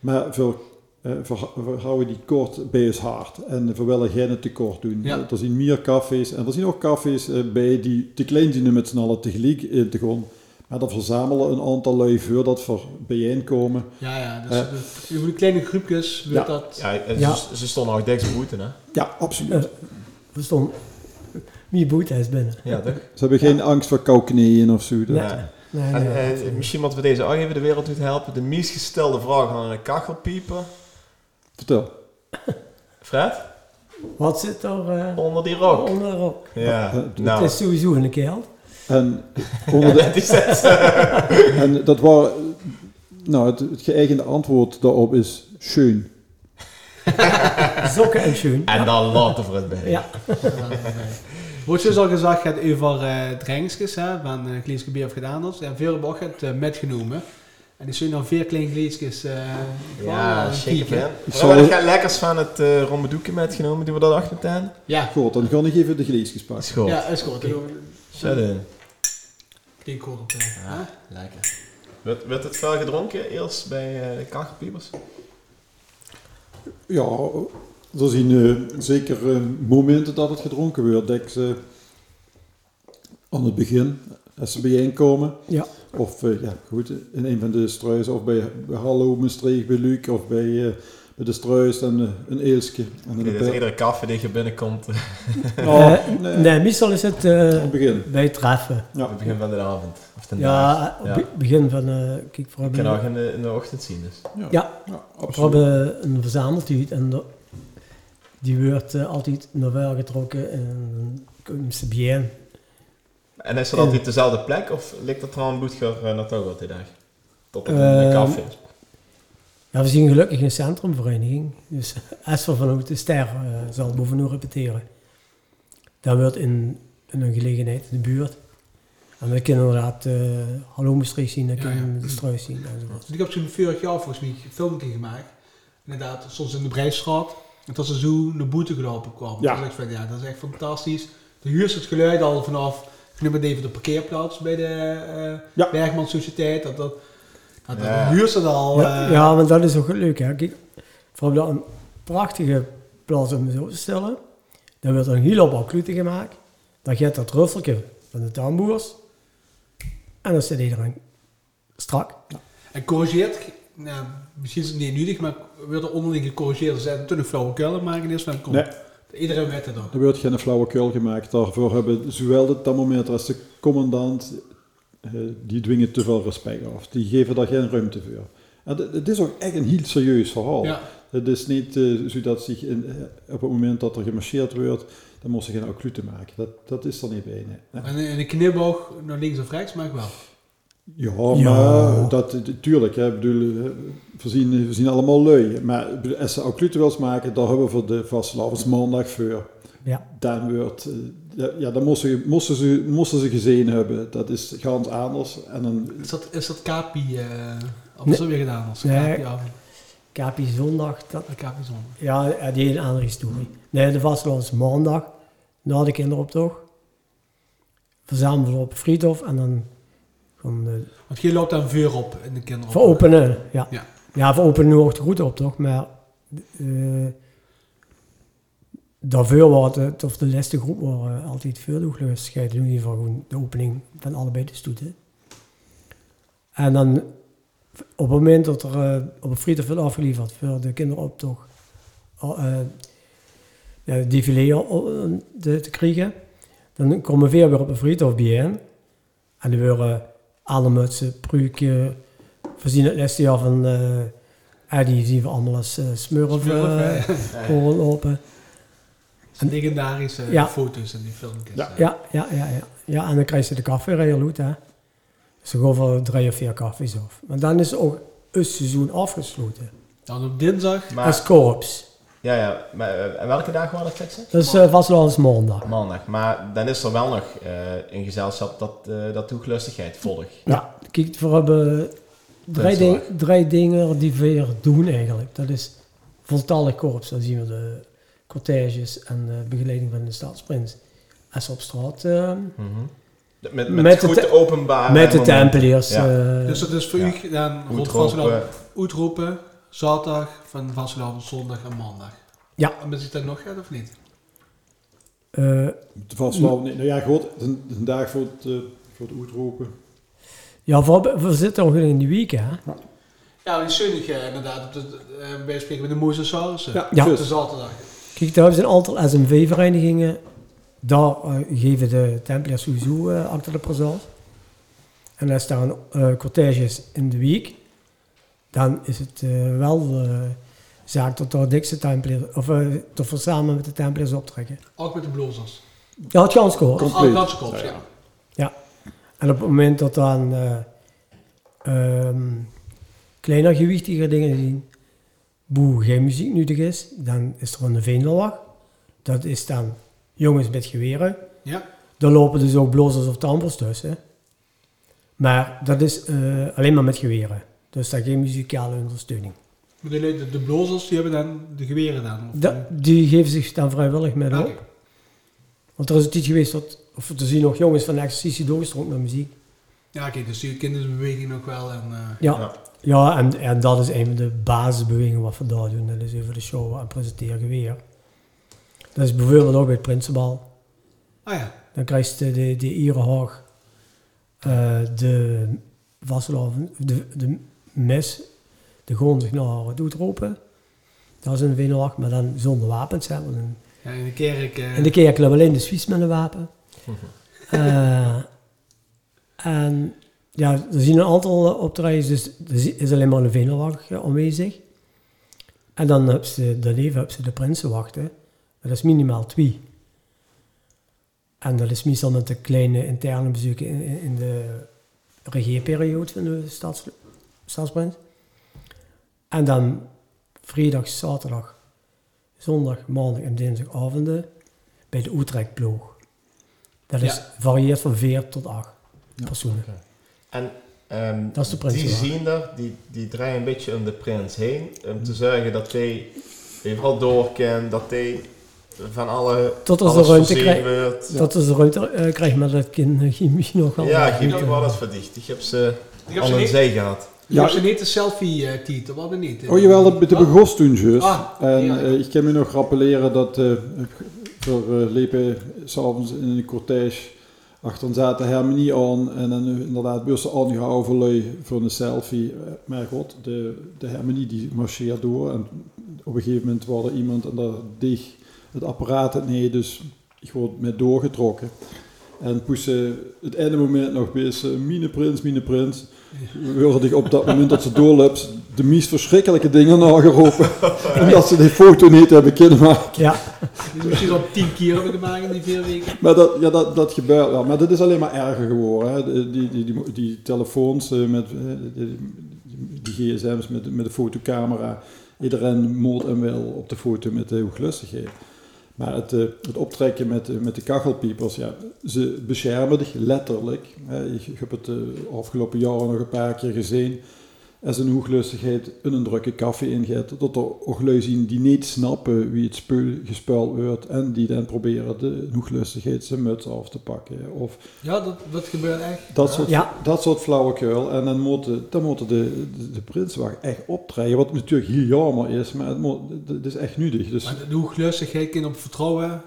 Maar voor, eh, voor, we houden die kort bij ons hart. En we willen geen tekort doen. Ja. Er zijn meer cafés. En er zijn ook cafés eh, bij die te klein zijn met z'n allen tegelijk in te gaan. Maar dan verzamelen een aantal lui voor dat voor bijeenkomen. Ja, ja. Dus Eh. voor de kleine groepjes Ja. dat... Ja, en Ja. Ze, ze stonden ook dichtst boeten, hè? Ja, absoluut. Eh, We stonden... Wie boet is binnen. Ja, toch? Ze hebben geen angst voor kouknieën of zo. Dat- Nee. Nee, En, nee, eh, absoluut. misschien moeten we deze ook even de wereld uit helpen. De meest gestelde vraag aan een kachelpieper. Vertel. Fred? Wat zit er eh, Onder die rok. onder de rok? Ja, Eh, Het nou. is sowieso een kerel. En, onder de, en dat was... Nou, het, het geëigende antwoord daarop is schön. Sokken en schoen. En dan laten we het bij. Ja. Wordt zoals al gezegd gaat over eh drankjes, hè, van uh, Gleeske Bier of gedaan is. En veel hebben ook het eh, metgenomen. En die zijn dan vier kleine gleesjes. eh Ja, eh, kieken. man. Ik zal het lekkers van het uh, rommedoekje metgenomen die we dat achter meteen. Ja, Goed, dan ga ik even de gleesjes Is pakken. goed. ja, is goed. Zet in. Eh, hè? Lekker. Werd, werd het veel gedronken eerst bij uh, de? Ja, er zijn eh, zeker eh, momenten dat het gedronken wordt. Dat ze aan het begin, als ze bijeenkomen, Ja. of eh, ja, goed, in een van de struis, of bij, bij Hallo, Maastricht, bij Luc, of bij, struis, dan eh, een eelske. En is per- iedere kaffe die je binnenkomt. eh, Oh, Eh, nee, nee, meestal is het eh, het begin. bij het treffen. Ja. Het begin van de avond. Of de dag. Ja, op Ja. het begin van... eh kijk, voor Ik kan ook in de, in de ochtend zien dus. Ja, Ja. ja We hebben een verzameltuut en die wordt altijd naar wel getrokken en dan komen ze bijeen. En is dat En- altijd dezelfde plek of ligt dat er al een bloedger uh, naartoe wat die dag? Tot op een café. Ja, we zien gelukkig een centrumvereniging. Dus Esther vanuit de Ster eh, zal bovenop repeteren. Dat wordt in, in een gelegenheid in de buurt. En we kunnen inderdaad uh, Hallo Maastricht zien, dan Ja, kunnen we ja. de struis zien enzovoort. Dus ik heb zo'n vorig jaar volgens mij een filmpje gemaakt. Inderdaad, soms in de Breisstraat. En dat ze zo naar boete gelopen kwam. Ja. Dus ik van, ja, dat is echt fantastisch. De huurt het geluid al vanaf, ik noem het even de parkeerplaats bij de eh Ja. Bergman Sociëteit. Dat, dat, dat, dat Ja. huurt ze al. Ja, eh, ja, maar dat is ook leuk. Hè. Kijk, hebben daar een prachtige plaats om zo te stellen. Dan wordt er een heel op kluten gemaakt. Dan gaat dat ruffeltje van de tamboers. En dan zit iedereen strak. En corrigeert, nou, misschien is het niet nuttig, maar wordt er onderling gecorrigeerd. Er zijn toen een flauwekul maken is van kom. Nee. Iedereen weet het ook. Er wordt geen flauwekul gemaakt. Daarvoor hebben zowel de thermometer als de commandant, die dwingen te veel respect af. Die geven daar geen ruimte voor. En het- is ook echt een heel serieus verhaal. Ja. Het is niet eh, zodat zich in, eh, op het moment dat er gemarcheerd wordt, dan moet ze geen occluten maken. Dat, dat is er niet bij. nee. En de knipoog naar links of rechts mag wel. Ja, Ja. maar dat, tuurlijk, hè, ik bedoel, eh, we zien, we zien allemaal lui. Maar als ze occluten wil maken, daar hebben we voor de maandag voor. Ja. Dan wordt, eh, ja, ja, dan moesten, moesten, ze, moesten ze gezien hebben. Dat is ganz anders. En dan, Is dat, is dat Kapi, eh of Nee. is dat weer gedaan als Nee. Kapi avond? Kapi zondag, dat, Kapi zondag. ja, die een andere historie. Nee, de vasteland is maandag, na de kinderoptocht. Verzamelen we op Friedhof en dan gewoon Want je loopt dan vuur op in de kinderen. veropenen. Ja. Ja. Ja, veropenen nu ook de grote optocht, maar eh daarvoor waren het, of de laatste groep waren altijd veel gescheiden. In ieder geval gewoon de opening van allebei de stoeten. En dan op het moment dat er eh, op een friedhof werd afgeleverd voor de kinderoptocht, uh, ja, défilé eh, te, te krijgen, dan komen we weer op een friedhof bijeen. En dan worden alle mutsen, pruiken, we zien het laatste jaar van uh, Eddie zien we allemaal als uh, smurf, Smurf, uh, lopen. En legendarische Ja. foto's in die filmpjes. Ja. eh. Ja, ja, ja, ja. Ja, en dan krijg je de koffie heel goed, hè. Dus dan gaan voor drie of vier koffies af. Maar dan is ook een seizoen afgesloten. Dan op dinsdag. Maar, Als korps. ja, ja, maar eh, en welke dag waren dat fixen? Dat is uh, vast wel eens maandag. Maandag. Maar dan is er wel nog eh, een gezelschap dat, eh dat toeglustigheid volgt. Ja, kijk, we hebben drie, ding, drie dingen die we weer doen eigenlijk. Dat is voltallig korps. Dan zien we de cortèges en de begeleiding van de staatsprins. Als op straat, uh, Mhm. Met, met, Met goed te- openbaar. met de tempeliers. Ja. eh, Dus dat is voor Ja. u dan rond Uitroepen. Vastelavond uitroepen, zaterdag, van Vastelavond, zondag en maandag. Ja. En is het dan nog gaat of niet? eh, wel, nee, nou ja, goed, een, een dag voor het, uh, voor het uitroepen. Ja, we, we zitten nog in die week, hè. Ja, die zonnig eh, inderdaad. Op de, uh, bij spreken met de Moesaurus. Ja, Ja. Op de zaterdag. Kijk, daar hebben ze een aantal SMV-verenigingen. Daar eh, geven de Templiers sowieso eh achter de présence. En als daar een eh cortège is in de week, dan is het eh, wel de zaak tot de dikste Templiers, of eh, tot we samen met de Templiers optrekken. Ook met de blazers. Ja, het kans gehoord. Compleet. Oh, Gansenkorps, ja. En op het moment dat dan eh ehm, kleiner gewichtige dingen zien, boe geen muziek nodig is, dan is er een veendelwacht. Dat is dan jongens met geweren. Ja. Daar lopen dus ook blazers of tambels tussen. Maar dat is eh, alleen maar met geweren. Dus daar geen muzikale ondersteuning. Maar de, de, de blazers, die hebben dan de geweren dan? Of Da- die geven zich dan vrijwillig met Oké. op. Want er is een tijd geweest dat, of er zien nog jongens van de exercitie doorgestroomd met muziek. Ja, oké, dus die kennen de beweging nog wel. En, eh, Ja, Ja. Ja. en, en dat is een van de basisbewegingen wat we daar doen. Dat is even de show en presenteren geweer. Dat is bijvoorbeeld ook bij het Prinsenbal. ah ja, Dan krijgt de, de, de Irenhoog eh de Vaslav, de, de mes, de zich naar het doet roepen. Dat is een Venelach, maar dan zonder wapens. Hè, een- ja in de kerk... eh, in de kerk hebben we alleen de Suisse met een wapen. Eh, en ja, er zien een aantal eh, optredens, dus er is alleen maar een Venelwacht eh, aanwezig. En dan hebben ze daarneven hebben ze de Prinsenwachten. Dat is minimaal twee. En dat is meestal met de kleine interne bezoeken in, de regeerperiode van de stadsprins. En dan vrijdag, zaterdag, zondag, maandag en dinsdagavonden bij de Utrecht-ploeg. Dat is, Ja. varieert van 4 tot 8 personen. En ehm, Dat is de prins, die ja. zien er, die, die draaien een beetje om de prins heen. Om te zorgen dat hij overal doorkent, dat hij van alle Tot als alles er ruimte voorzien krijgt. Dat is de ruimte eh, krijgt, maar dat kind uh, misschien nog wel. Ja, eh, goed, me eh, wel eens verdicht. Ik heb ze ik al een niet, zee gehad. heb ze niet de selfie-titel, wat dan niet? Oh jawel, dat de Wat? begost toen juist. Ah, en ja. eh, ik kan me nog rappelleren dat eh voor eh Lepe s'avonds in een cortège achter zaten Hermenie aan en dan inderdaad bussen aangehouden voor een selfie. Eh, Maar god, de, de Hermenie die marcheert door en op een gegeven moment was er iemand en daar deeg het apparaat het nee, dus ik word met doorgetrokken. En poes ze het ene moment nog bezig, mine prins, mine prins. Wilde ik op dat moment dat ze doorloopt de meest verschrikkelijke dingen nageroepen. omdat ze die foto niet hebben kunnen maken. Ja, Die misschien al tien keer hebben gemaakt in die vier weken. Maar dat, ja, dat, dat gebeurt wel. Maar dat is alleen maar erger geworden. Hè. Die, die, die, die, die telefoons eh, met eh, die, gsm's met, met de fotocamera. Iedereen moet en wel op de foto met de hooglustigheid. Maar het, eh, het optrekken met, eh, met de kachelpiepers, ja, ze beschermen dich letterlijk. Hè. Ik heb het de afgelopen jaren nog een paar keer gezien. Als een hooglustigheid een drukke koffie ingeet, dat er ook lui zien die niet snappen wie het spul gespeeld wordt en die dan proberen de hooglustigheid zijn muts af te pakken. Of Ja, dat, dat gebeurt echt. dat soort, Ja. dat soort flauwekul. En dan moeten, dan moeten de, de, de prinswacht echt optreden, wat natuurlijk heel jammer is, maar het, moet, het is echt nuttig. Dus Maar de hoeglustigheid, kind op vertrouwen,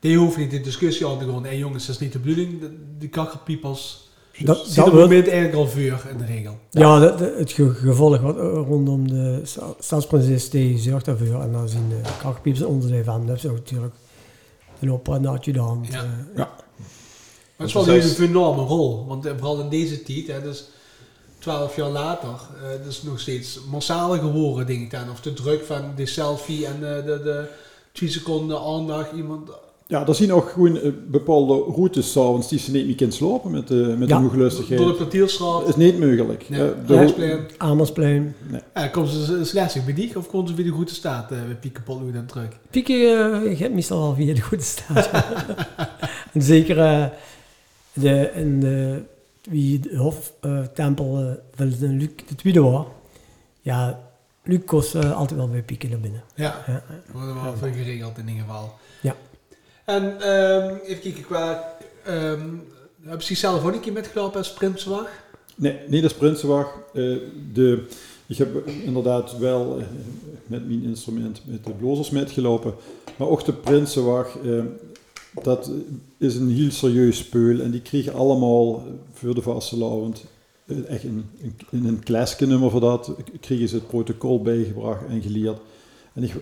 die hoeft niet in discussie aan te gaan. Hé jongens, dat is niet de bedoeling. Die kakkerpiepers dat, zien dat op het wordt, moment eigenlijk al vuur in de regel. ja dat- dat- het ge- gevolg wat eh, rondom de sta- stadsprinses, die zorgt daarvoor. En dan zien de kakkerpiepers onderdeel van. Dat is ook natuurlijk een opera natje de hand. Ja. eh. Maar het is wel Dus een enorme rol. Want eh, vooral in deze tijd, hè, dus 12 jaar later, eh dus nog steeds massaler geworden, denk ik dan. Of de druk van de selfie en eh, de, de 2 seconden aandacht. Iemand, ja, er zien ook gewoon eh, bepaalde routes s'avonds die ze niet meer kunnen slopen met, de met Ja. de hooglustigheid. door de Platielstraat. Dat is niet mogelijk. Nee, Eh, de Reisplein. Amersplein. Ja, komen ze slechts bij die of komen ze weer de goede staat uh, bij Piekenpol dan terug? Pieken uh, gaat meestal wel via de goede staat. en zeker eh, de, in de, wie de hoftempel uh, van Luc de tweede was. Ja, Luc kost uh, altijd wel bij Pieken naar binnen. Ja, Ja, wordt wel veel geregeld in ieder geval. En um, even kijken qua... Um, hebben ze zelf ook een keer metgelopen als Prinsenwacht? Nee, niet als Prinsenwacht. Uh, de, ik heb inderdaad wel uh, met mijn instrument met de blazers metgelopen. Maar ook de Prinsenwacht, uh, dat is een heel serieus speul. En die kregen allemaal voor de vastelavond eh, echt in een klaskenummer voor dat, kregen ze het protocol bijgebracht en geleerd. En ik,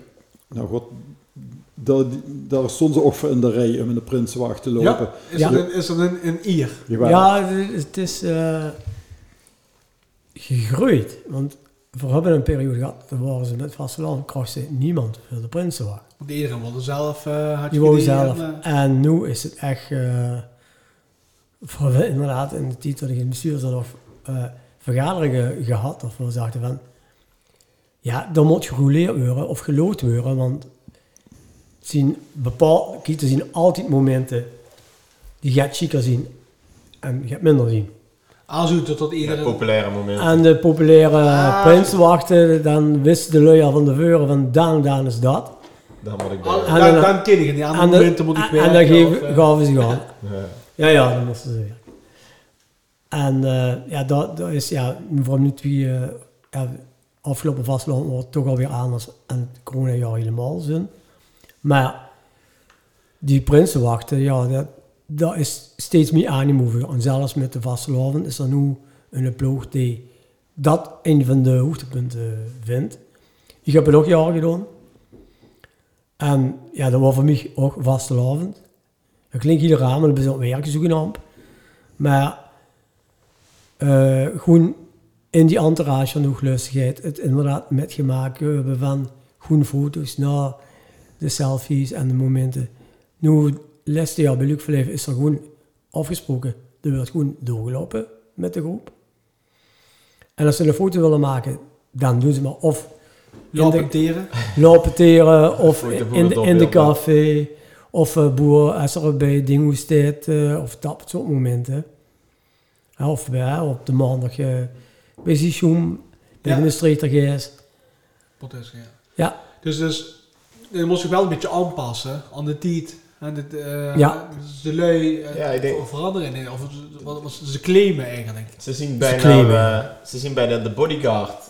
nou god, daar, daar stonden ze ook voor in de rij om in de Prinsenwacht te lopen. Ja, is Ja. er een, is er een, een ier? Jawel. Ja, het- is eh, gegroeid. Want we hebben een periode gehad, daar waren ze met vasteland, kostte niemand voor de Prinsenwacht. Want iedereen wilde zelf. eh had Die je zelf. en, eh, En nu is het echt, eh voor we inderdaad in de tijd dat ik in het bestuur zat, of eh, vergaderingen gehad, of we zagen van, ja, dan moet gerouleerd worden of gelood worden, want zien bepaalde kieten zien altijd momenten die je gaat chiquer zien en je gaat minder zien. Als u tot, Ja, iedereen. populaire momenten. En de populaire Ah. prinsenwachten, dan wisten de lui al van tevoren van dan, dan is dat. Daar moet ik En dan, dan- dan ken ik het. De- momenten moet ik en, werken. en dan geven, eh, gaven ze gaan. Ja. Ja, ja, dan moesten ze weer. En eh, ja, dat, dat is ja, voor nu twee, eh, ja, afgelopen vastland wordt toch alweer anders en het coronajaar helemaal zin. Maar die prinsenwachten, ja, dat, dat is steeds meer aangemoven. En zelfs met de vastelavond is er nu een ploeg die dat een van de hoogtepunten vindt. Ik heb het ook jaren gedaan. En ja, dat was voor mij ook vastelavond. Dat klinkt heel raar, maar dat is ook werken zogenaamd. Maar eh, gewoon in die entourage van hooglustigheid het inderdaad met gemaakt hebben van goede foto's de selfies en de momenten. Nu, laatste jaar bij Luc Verleven is er gewoon afgesproken. Er wordt gewoon doorgelopen met de groep. En als ze een foto willen maken, dan doen ze maar of Lamenteren. lopeteren of Voor de in, de, in de café of uh, boer als er bij dingen staat eh, of dat soort momenten. Of bij, op de maandag uh, bij Zichum, bij Ja. de streetergeest. Protest, ja. Ja, Dus, dus je moet zich wel een beetje aanpassen aan de tijd. En het, eh, Ja. de lui eh, Ja, denk- veranderen. in- Of wat, wat ze claimen eigenlijk. Ze zien bijna, claimen. eh, ze zien bijna de bodyguard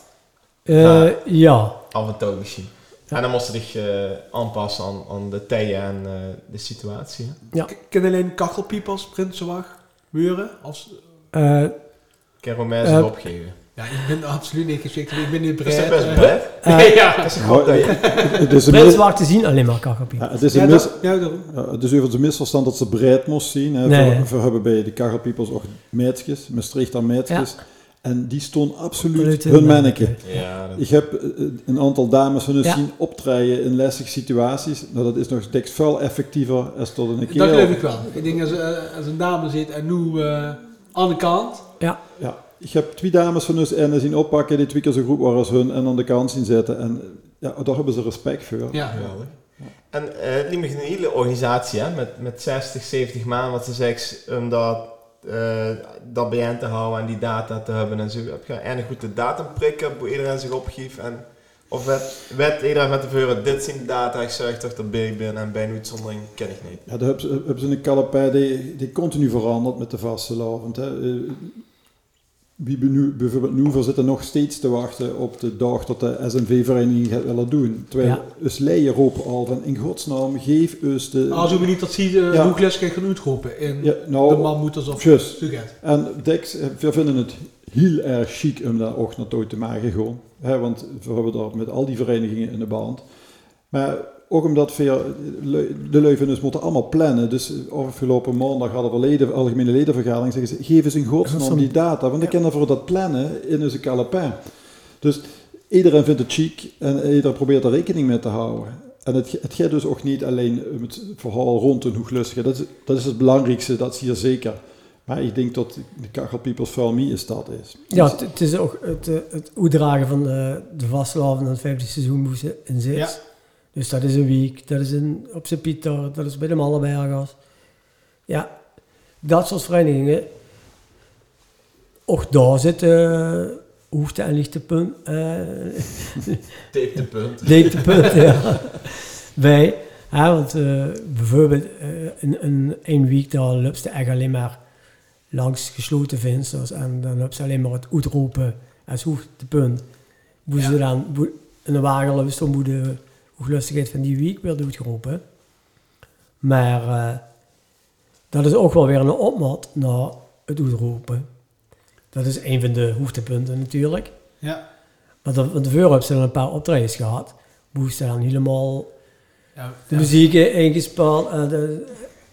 Eh, Ja. ja. af en toe misschien. Ja. En dan moesten ze zich eh, aanpassen aan, aan de tijden en eh, de situatie. hè. Ja. K- Kennen alleen kachelpiepers, Prinsenwacht, muren? Als, eens opgeven. Ja, ik ben absoluut niet geschikt. Ik ben niet Dat is best eh, breed? eh, ja. Dat is. Het is mis- Prinsenwachten zien alleen maar kachelpiep. ja, het is Ja, een mis- ja, het is overigens een misverstand dat ze breed moest zien. Hè. Nee. We, we hebben bij de Kachelpiepers ook meisjes, Maastricht aan meisjes. En die stonden absoluut hun manneke. Ja, dat- Ik heb eh, een aantal dames van hun Ja. zien optreden in lastige situaties. Nou, dat is nog steeds veel effectiever als tot een keer. Dat geloof ik wel. Ik denk als, eh, als een dame zit en nu eh, aan de kant. Ja, Ja, ik heb twee dames van hun en zien oppakken die twee keer zo goed waren als hun en aan de kant zien zetten. En ja, daar hebben ze respect voor. Ja. Geweldig. En eh, het ligt een hele organisatie hè, met, met 60, 70 maanden, wat ze zegt, om dat, eh, dat bijeen te houden en die data te hebben en zo. Heb je eigenlijk goed de datum prikken, hoe iedereen zich opgeeft en of werd, werd iedereen met de veuren, dit zijn de data, ik zorg toch dat ik ben en bij een uitzondering ken ik niet. Ja, daar hebben ze, hebben ze een calapij die, die continu verandert met de vaste. Eh, Wie nu, bijvoorbeeld nu voor zitten nog steeds te wachten op de dag dat de SNV-vereniging gaat willen doen. Terwijl Ja. us leien roepen al van in godsnaam geef us de... Als u me niet dat ziet, uh, Ja. hoe les kan gaan uitroepen in Ja, nou, de mammoeters of juist. Suget. En Dex, eh, we vinden het heel erg chic om daar ook naartoe te maken gewoon. Want we hebben daar met al die verenigingen in de band. Maar ook omdat we, lu- de Leuvenus moeten allemaal plannen. Dus afgelopen maandag hadden we leden, algemene ledenvergadering. Zeggen ze, geef eens in godsnaam die data. Want ik ken voor dat plannen in onze calepin. Dus iedereen vindt het chic en iedereen probeert er rekening mee te houden. En het, het gaat dus ook niet alleen om het verhaal rond een hoeglustige. Dat is, dat is het belangrijkste, dat zie je zeker. Maar ik denk dat de Kachelpiepers voor mij is dat is. ja het, het is ook het, eh, het uitdragen van de, de vastelavond en het vijfde seizoen moesten in zit. Dus dat is een week, dat is in, op Sint Pieter, dat is bij de Mallenbergers. Ja, dat soort verenigingen. Ook daar zitten uh, hoogte- en lichtepunt, uh, Dieptepunt. dieptepunt ja, bij. Ja, want uh, bijvoorbeeld uh, in, in een week daar loopt ze echt alleen maar langs gesloten vensters en dan loopt ze alleen maar het uitroepen als hoogtepunt. Hoe Ja. ze dan in de wagen loopt, dan moet de hooglustigheid van die week werd uitgeroepen. Maar uh, dat is ook wel weer een opmat naar het uitroepen. Dat is een van de hoogtepunten natuurlijk. Ja. Dan- van tevoren hebben ze een paar optredens gehad. Ze dan helemaal Ja, de ja. muziek ingespeeld. eh, de,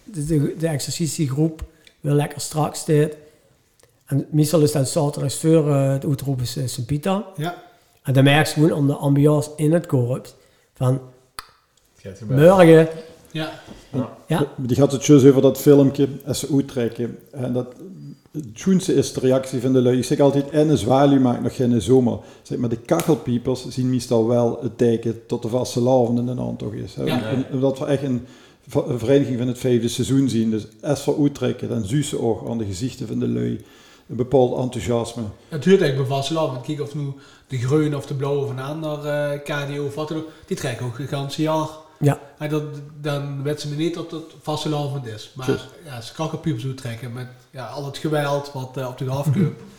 de, de, de exercitiegroep weer lekker strak staat. En meestal is dat zaterdags voor eh, het uitroepen eh, Sint-Pieter. Ja. En dan merk je gewoon om de ambiance in het korps. Van morgen, Ja. ja, Die gaat het juist over dat filmpje, als ze uittrekken. En dat, het schoonste is de reactie van de lui. Ik zeg altijd, en een zwaluw maakt nog geen zomer. Zeg maar, de kachelpiepers zien meestal wel het teken tot de vaste larven in een aantocht is. Hè. Ja. En- Omdat we echt een, vereniging van het vijfde seizoen zien. Dus als we uittrekken, dan zien ze ook aan de gezichten van de lui een bepaald enthousiasme. Het duurt eigenlijk bij Vasteland. Want kijk of nu de groene of de blauwe van een ander eh, KDO of wat dan ook. Die trekken ook het ganse jaar. ja. En dat, dan weten ze me niet dat het vastelavond is. Maar Juist. ja, ze kan pubers uittrekken met ja, al het geweld wat eh, op de afkeupt.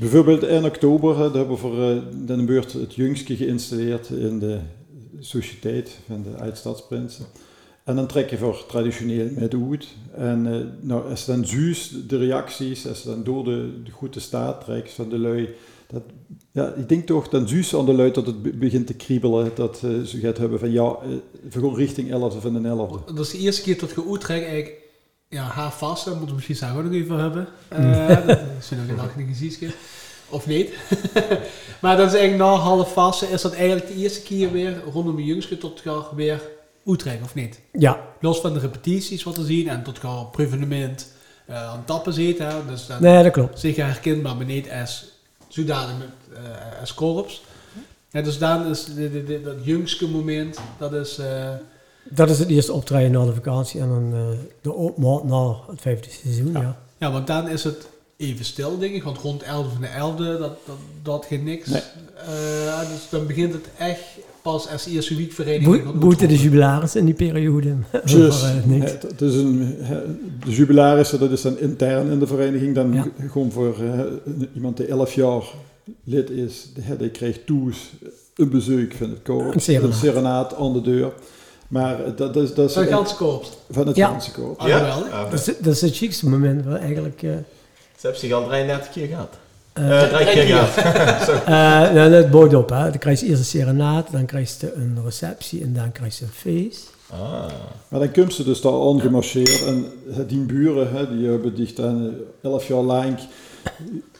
Bijvoorbeeld in oktober hè, daar hebben we voor eh, de beurt het jongske geïnstalleerd in de sociëteit van de Uitstadsprinsen. En dan trek je voor traditioneel met uit. En eh, nou, als dan zuus de reacties, als je dan door de, de goede staat trekt van de lui, dat, ja, ik denk toch dan zuus aan de lui dat het be- begint te kriebelen, dat eh, ze gaat hebben van ja, gaan richting 11 van de 11 Dat is de eerste keer dat je uittrekt eigenlijk ja, haar vast. Daar moeten we misschien zo ook nog even hebben. Eh dat is nog een nacht in gezichtje. Of niet. maar dat is eigenlijk na half fase is dat eigenlijk de eerste keer weer rondom de jongske tot weer uittrekken of niet. ja. Los van de repetities wat we zien en tot gaan op prevenement eh, aan het tappen zitten. hè. Dus dat Nee, dat klopt. zeker herkenbaar, maar niet als zodanig met, eh, als korps. Ja, dus dan is de, de, de- dat jongske moment, dat is... eh, Dat is het eerste optreden na de vakantie en dan eh, de opmaat na het vijfde seizoen, ja. Ja, want dan is het even stil, denk ik. Want rond 11 van de 11e, dat, dat, dat geen niks. Nee. Eh, dus dan begint het echt pas als eerste weekvereniging. Bo gaat boete de uitroepen. jubilaris in die periode. Eh, niks. Het, het is een, hè, de jubilarissen, dat is dan intern in de vereniging. Dan Ja. gewoon voor eh, een- iemand die 11 jaar lid is, hè, die krijgt toes een bezoek van het korps. Een serenaat. serenaat aan de deur. Maar eh, dat is, dat is Van ganse korps. van het Ja. Ah, Ja? Dat is, dat is het chicste moment waar eigenlijk... eh Ze hebben zich al 33 keer gehad. Eh, Eh, drie keer eh, nou, dat bouwt op, hè. Dan krijg je eerst een serenaat, dan krijg je een receptie en dan krijg je een feest. Ah. Maar dan komt ze dus daar aangemarcheerd en eh, die buren, hè, die hebben dich dan eh, 11 jaar lang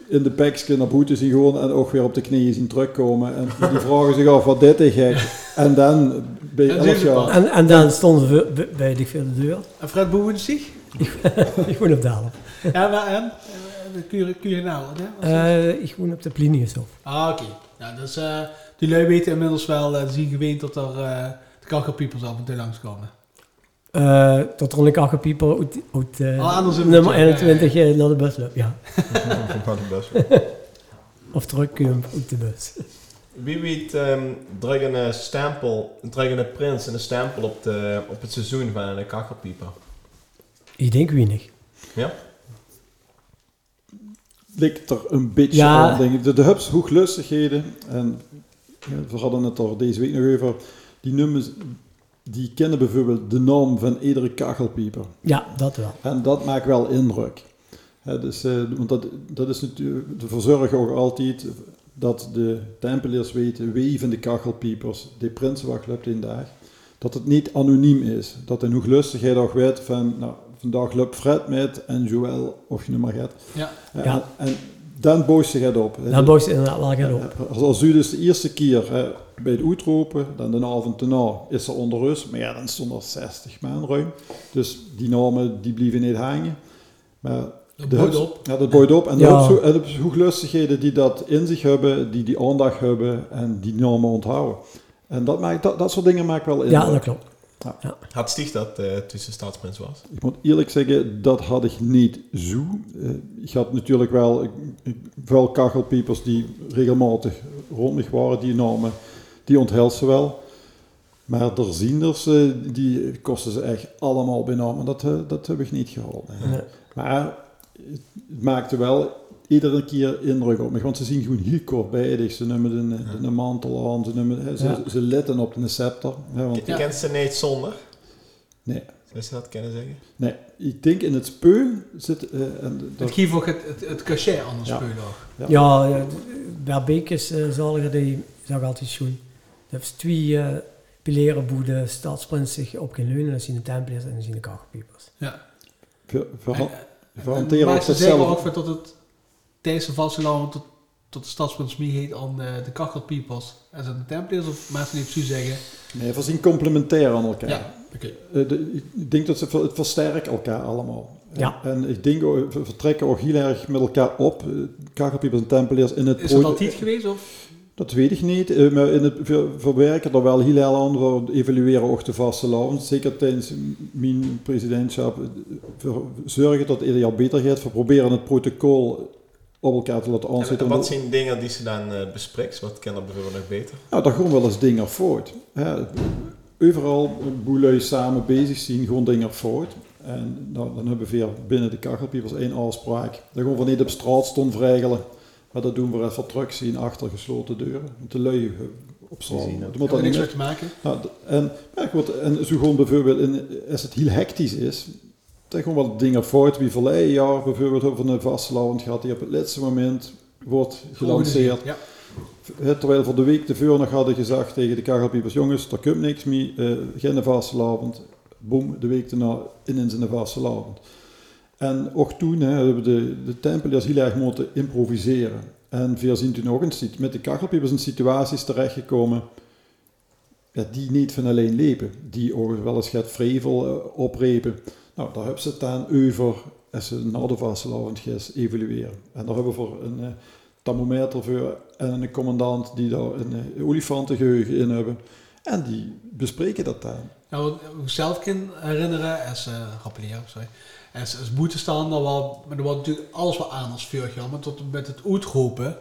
in de peksken naar buiten zien gaan en ook weer op de knieën zien terugkomen. En die vragen zich af, wat dit is gek. En dan bij En 11 zien ze jaar... En, en dan stonden we bij- de de deur. En Fred Boeien zich? ik woon op de helft. Ja, maar en? De Cura- Curinaal, hè? Was dat? Eh, ik woon op de Pliniushof. Ah, oké. Nou, dus eh, die lui weten inmiddels wel, eh zien gewend dat er eh de kakkerpiepers af en toe langskomen. Eh tot er een kakkerpieper uit, uit anders in de nummer bus, ja, 21 eh, naar de bus loopt, ja. De bus. Of terugkomt uit de bus. Wie weet um, een stempel, drukken een prins en een stempel op, de, op het seizoen van een kakkelpieper. Ik denk weinig. Ja? Ligt er een beetje Ja. aan, denk ik. De, de hubs hooglustigheden, en we hadden het er deze week nog over, die nummers, die kennen bijvoorbeeld de naam van iedere kachelpieper. Ja, dat wel. En dat maakt wel indruk. Dus, eh, want dat, dat is natuurlijk, de verzorgen ook altijd dat de tempeliers weten wie van de kachelpiepers die Prinsenwacht loopt in dag, dat het niet anoniem is. Dat in hooglustigheid ook weet van, nou, vandaag loopt Fred met en Joël, of je nu maar gaat. Ja. En, Ja. en dan boost zich het op. Dan bouwt ze inderdaad wel op. Als, als u dus de eerste keer hè, bij het uitroepen, dan de avond daarna is er onder rust, maar ja, dan stond er 60 man ruim. Dus die namen die blijven niet hangen. Maar Dat hubs- op. Ja, dat bouwt op. En de Ja. de hooglustigheden die dat in zich hebben, die die aandacht hebben en die namen onthouden. En dat, maakt, dat, dat soort dingen maakt wel Ja, indruk. dat klopt. Had Stieg dat eh tussen staatsprins was? Ik moet eerlijk zeggen, dat had ik niet zo. Eh, ik had natuurlijk wel, ik, ik, wel kachelpiepers die regelmatig rond mij waren, die namen, die ontheld ze wel. Maar de zienders, eh, die kosten ze echt allemaal bij naam. Dat, eh, dat heb ik niet gehaald. nee. Nee. Maar het maakte wel iedere keer indruk op me. Want ze zien gewoon heel kortbijdig. Ze nemen de, de, de mantel aan, ze, nemen, ze, Ja. ze letten op de scepter. Hè, want, Je Ja. kent ze niet zonder. nee. Dus je dat kunnen zeggen? Nee, ik denk in het speun zit... eh, en Het dat, geeft ook het, het, het cachet anders Ja. spelen ook. Ja. Ja, ja Berbeek is uh, zaliger, die zag altijd schoen. Dat is twee uh, pileren boe de stadsprins zich op kunnen leunen. Dat zien de Templiers en dan zien de kachelpiepers. Ja. ver, ver, En, verhanteren maar ook ze zeggen ook dat het tijdens de vastelavond tot, tot de stadsprins mee heet aan uh, de kachelpiepers. En zijn de Templiers of mensen die het zo zeggen? Nee, we zien complementair aan elkaar. Ja, oké. Eh, de- ik denk dat ze het versterken elkaar allemaal. Ja. En, en ik denk we vertrekken ook heel erg met elkaar op. eh, Kakelpiepers en tempeliers in het Is dat altijd geweest? Of? Dat weet ik niet, eh, maar in het ver- verwerken er wel heel erg aan. We evalueren ook de vaste avond. Zeker tijdens mijn presidentschap. eh, We zorgen dat het ieder jaar beter gaat. We proberen het protocol op elkaar te laten En, aanzetten. en wat zijn dingen die ze dan eh bespreekt? Wat kan er bijvoorbeeld nog beter? Nou, daar gewoon wel eens dingen voort. Hè. Overal boelui samen bezig zien, gewoon dingen voort. En nou, dan hebben we weer binnen de kachelpiepers één afspraak. Dat gewoon van niet op straat stond regelen. Maar dat doen we even terug zien achter gesloten deuren. Want de lui eh, op straat. Zien dat. dat moet dat er niet niks meer. mee te maken? Nou, en, ja, goed, en zo gewoon bijvoorbeeld, in, als het heel hectisch is, dan gewoon wat dingen fout. Wie verleden jaar bijvoorbeeld over een vastelavond gehad, die op het laatste moment wordt gelanceerd. Ja. Terwijl voor de week tevoren nog hadden gezegd tegen de kagelpiepers, jongens, daar komt niks mee, eh, geen vastelavond. Boom, de week daarna in zijn vastelavond. En ook toen hè, hebben de, de tempeliers heel erg moeten improviseren. En we zien toen ook een, sit- met de kagelpiepers in situaties terechtgekomen ja, die niet van alleen leven. Die ook wel eens gaat vrevel eh, oprepen. Nou, daar hebben ze dan over als ze na de vastelavond gaan evalueren. En daar hebben we voor een eh, thermometer voor en een commandant die daar een eh, olifantengeheugen in hebben. En die bespreken dat dan. Nou, wat ik zelf kan herinneren, als uh, rappeleren, sorry. Als, als boete staan, er wordt natuurlijk alles wel aan als vuur maar tot met het uitroepen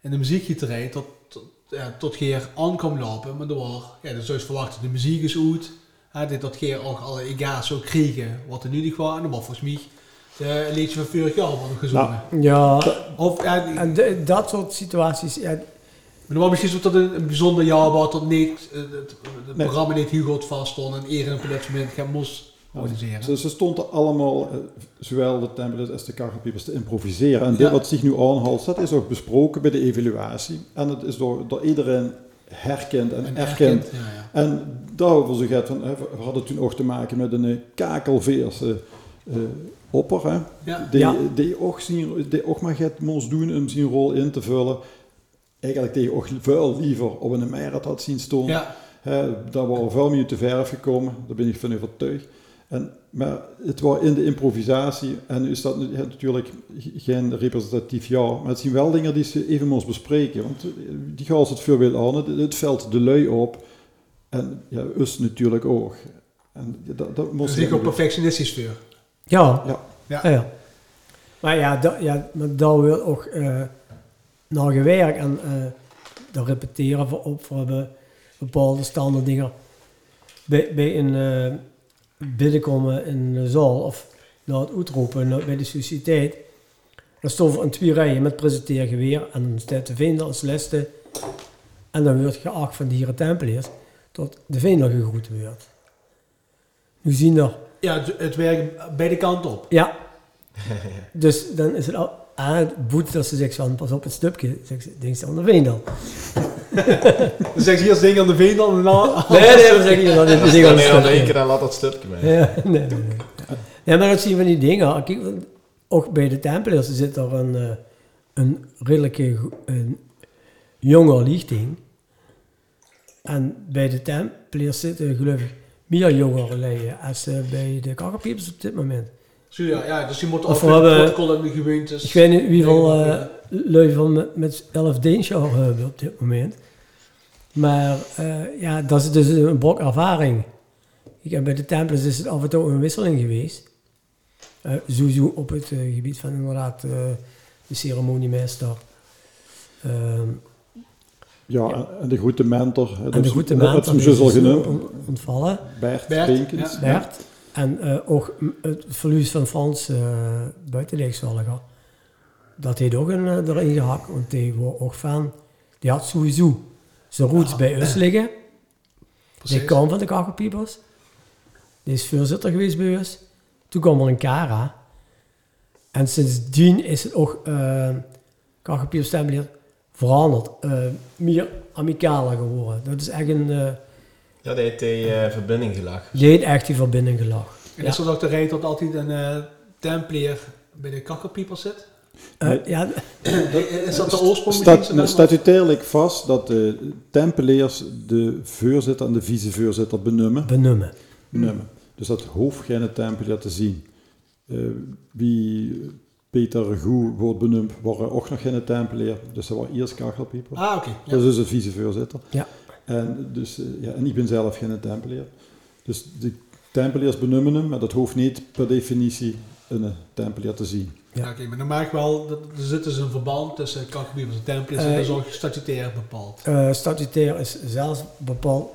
en de muziekgieterij tot, tot, ja, tot Geer aan kwam lopen, maar door, ja, dus juist verwachten de muziek is uit, hè, dit dat Geer ook alle ega's zou kriegen, wat er nu niet was, en dan was volgens mij de liedje van vorig jaar worden gezongen. Ja, Of, ja, die- en de- dat soort situaties, ja, maar was misschien dat een, een bijzonder jaar was dat niet, eh, het, het Nee. programma niet heel goed vast stond en eerder op dat moment gaan moest organiseren. Ze, ze stonden allemaal, eh, zowel de tempeliers als de kachelpiepers, te improviseren. En dit Ja. wat zich nu aanhaalt, dat is ook besproken bij de evaluatie. En het is door, door iedereen herkend en, En erkend. Ja, ja. En daarover zo gaat van, hè, we hadden toen ook te maken met een eh, kakelveerse eh, opper, hè, Ja. die, Ja. die, ook zien, die ook maar gaat moest doen om zijn rol in te vullen. Eigenlijk die ook veel liever op een merit had zien staan. Ja, Hè, daar waren veel meer te verf gekomen, daar ben ik van overtuigd. En, maar het was in de improvisatie, en nu is dat natuurlijk geen representatief jaar, maar het zijn wel dingen die ze even moest bespreken. Want eh, die gaan het voorbeeld aan, het, het valt de lui op, en ja, us natuurlijk ook. En dat, dat moest dus ik ook perfectionistisch voor. ja, Ja. Ja. ja. ja. Maar ja, dat, ja maar daar wil ook eh naar gewerkt en eh daar repeteren we op. We hebben bepaalde standaard dingen. Bij, bij een eh, binnenkomen in de zaal of na het uitroepen bij de sociëteit. Dan stonden we in twee rijen met presenteergeweer en dan staat de vinder als laatste. En dan wordt geacht van de heren tempeliers tot de vinder gegroet wordt. Nu zien er Ja, het, het werkt beide kanten op. ja. Dus dan is het al aan het boet dat ze zegt van pas op het stupje. Zegt ze, denk ze aan de Veendal. Dan zeg je eerst dingen aan de veen dan en dan... Nee, nee, we zeggen hier dat is niet aan Nee, dan één het keer dan laat dat stukje mee. Ja, nee, nee, nee. Ja, maar dat zien we van die dingen. Kijk, ook bij de Tempeliers zit er een, eh, een redelijke een jonge lichting. En bij de Tempeliers zitten geloof ik meer jongere leien als eh, bij de kakkerpiepers op dit moment. Zo ja, ja, dus je moet Of ook we hebben- protocol en de gemeentes... Ik weet niet hoeveel Dingen uh, lui van met, met 11 dienstjaar hebben op dit moment. Maar eh, ja, dat is dus een brok ervaring. Ik heb bij de Tempels is het af en toe een wisseling geweest. Eh sowieso op het gebied van inderdaad eh, de ceremoniemeester. Ehm, Ja, en- en de goede mentor. hè, en de dat- goede dat- man, Dat is hem zus al genoemd. ontvallen. Bert, Bert, ja. Bert. En eh, ook het verlies van Frans uh, buitenleegzorger. Dat heeft ook een, eh, erin gehakt. Want die was ook van... Die had sowieso zijn roots bij ons liggen. Die Precies. kwam van de kakkelpiepers. Die is voorzitter geweest bij ons. Toen kwam er een Kara. En sindsdien is het ook uh, veranderd. eh, meer amicaler geworden. Dat is echt een... eh Ja, die heeft die eh, verbinding gelag. die heeft echt die verbinding gelag. En is er ook de reden dat altijd een eh Templier bij de kakkerpieper zit? Eh, ja, Is dat de oorsprong? Stat, nou, statutair ligt vast dat de tempeliers de voorzitter en de vicevoorzitter benoemen. benoemen. benoemen. Dus dat hoeft geen tempelier te zien. Eh, wie Peter Goe wordt benoemd, waren ook nog geen tempelier. Dus dat was eerst kachelpieper. Ah, oké. ja. Dat is dus de vicevoorzitter. Ja. En, dus, eh, ja, en ik ben zelf geen tempelier. Dus de tempeliers benoemen hem, maar dat hoeft niet per definitie een tempelier te zien. Ja, oké, maar dan maak ik wel, er zit dus een verband tussen kakkerpiepers en Templiers. Eh, en dat is ook statutair bepaald. Eh, statutair is zelfs bepaald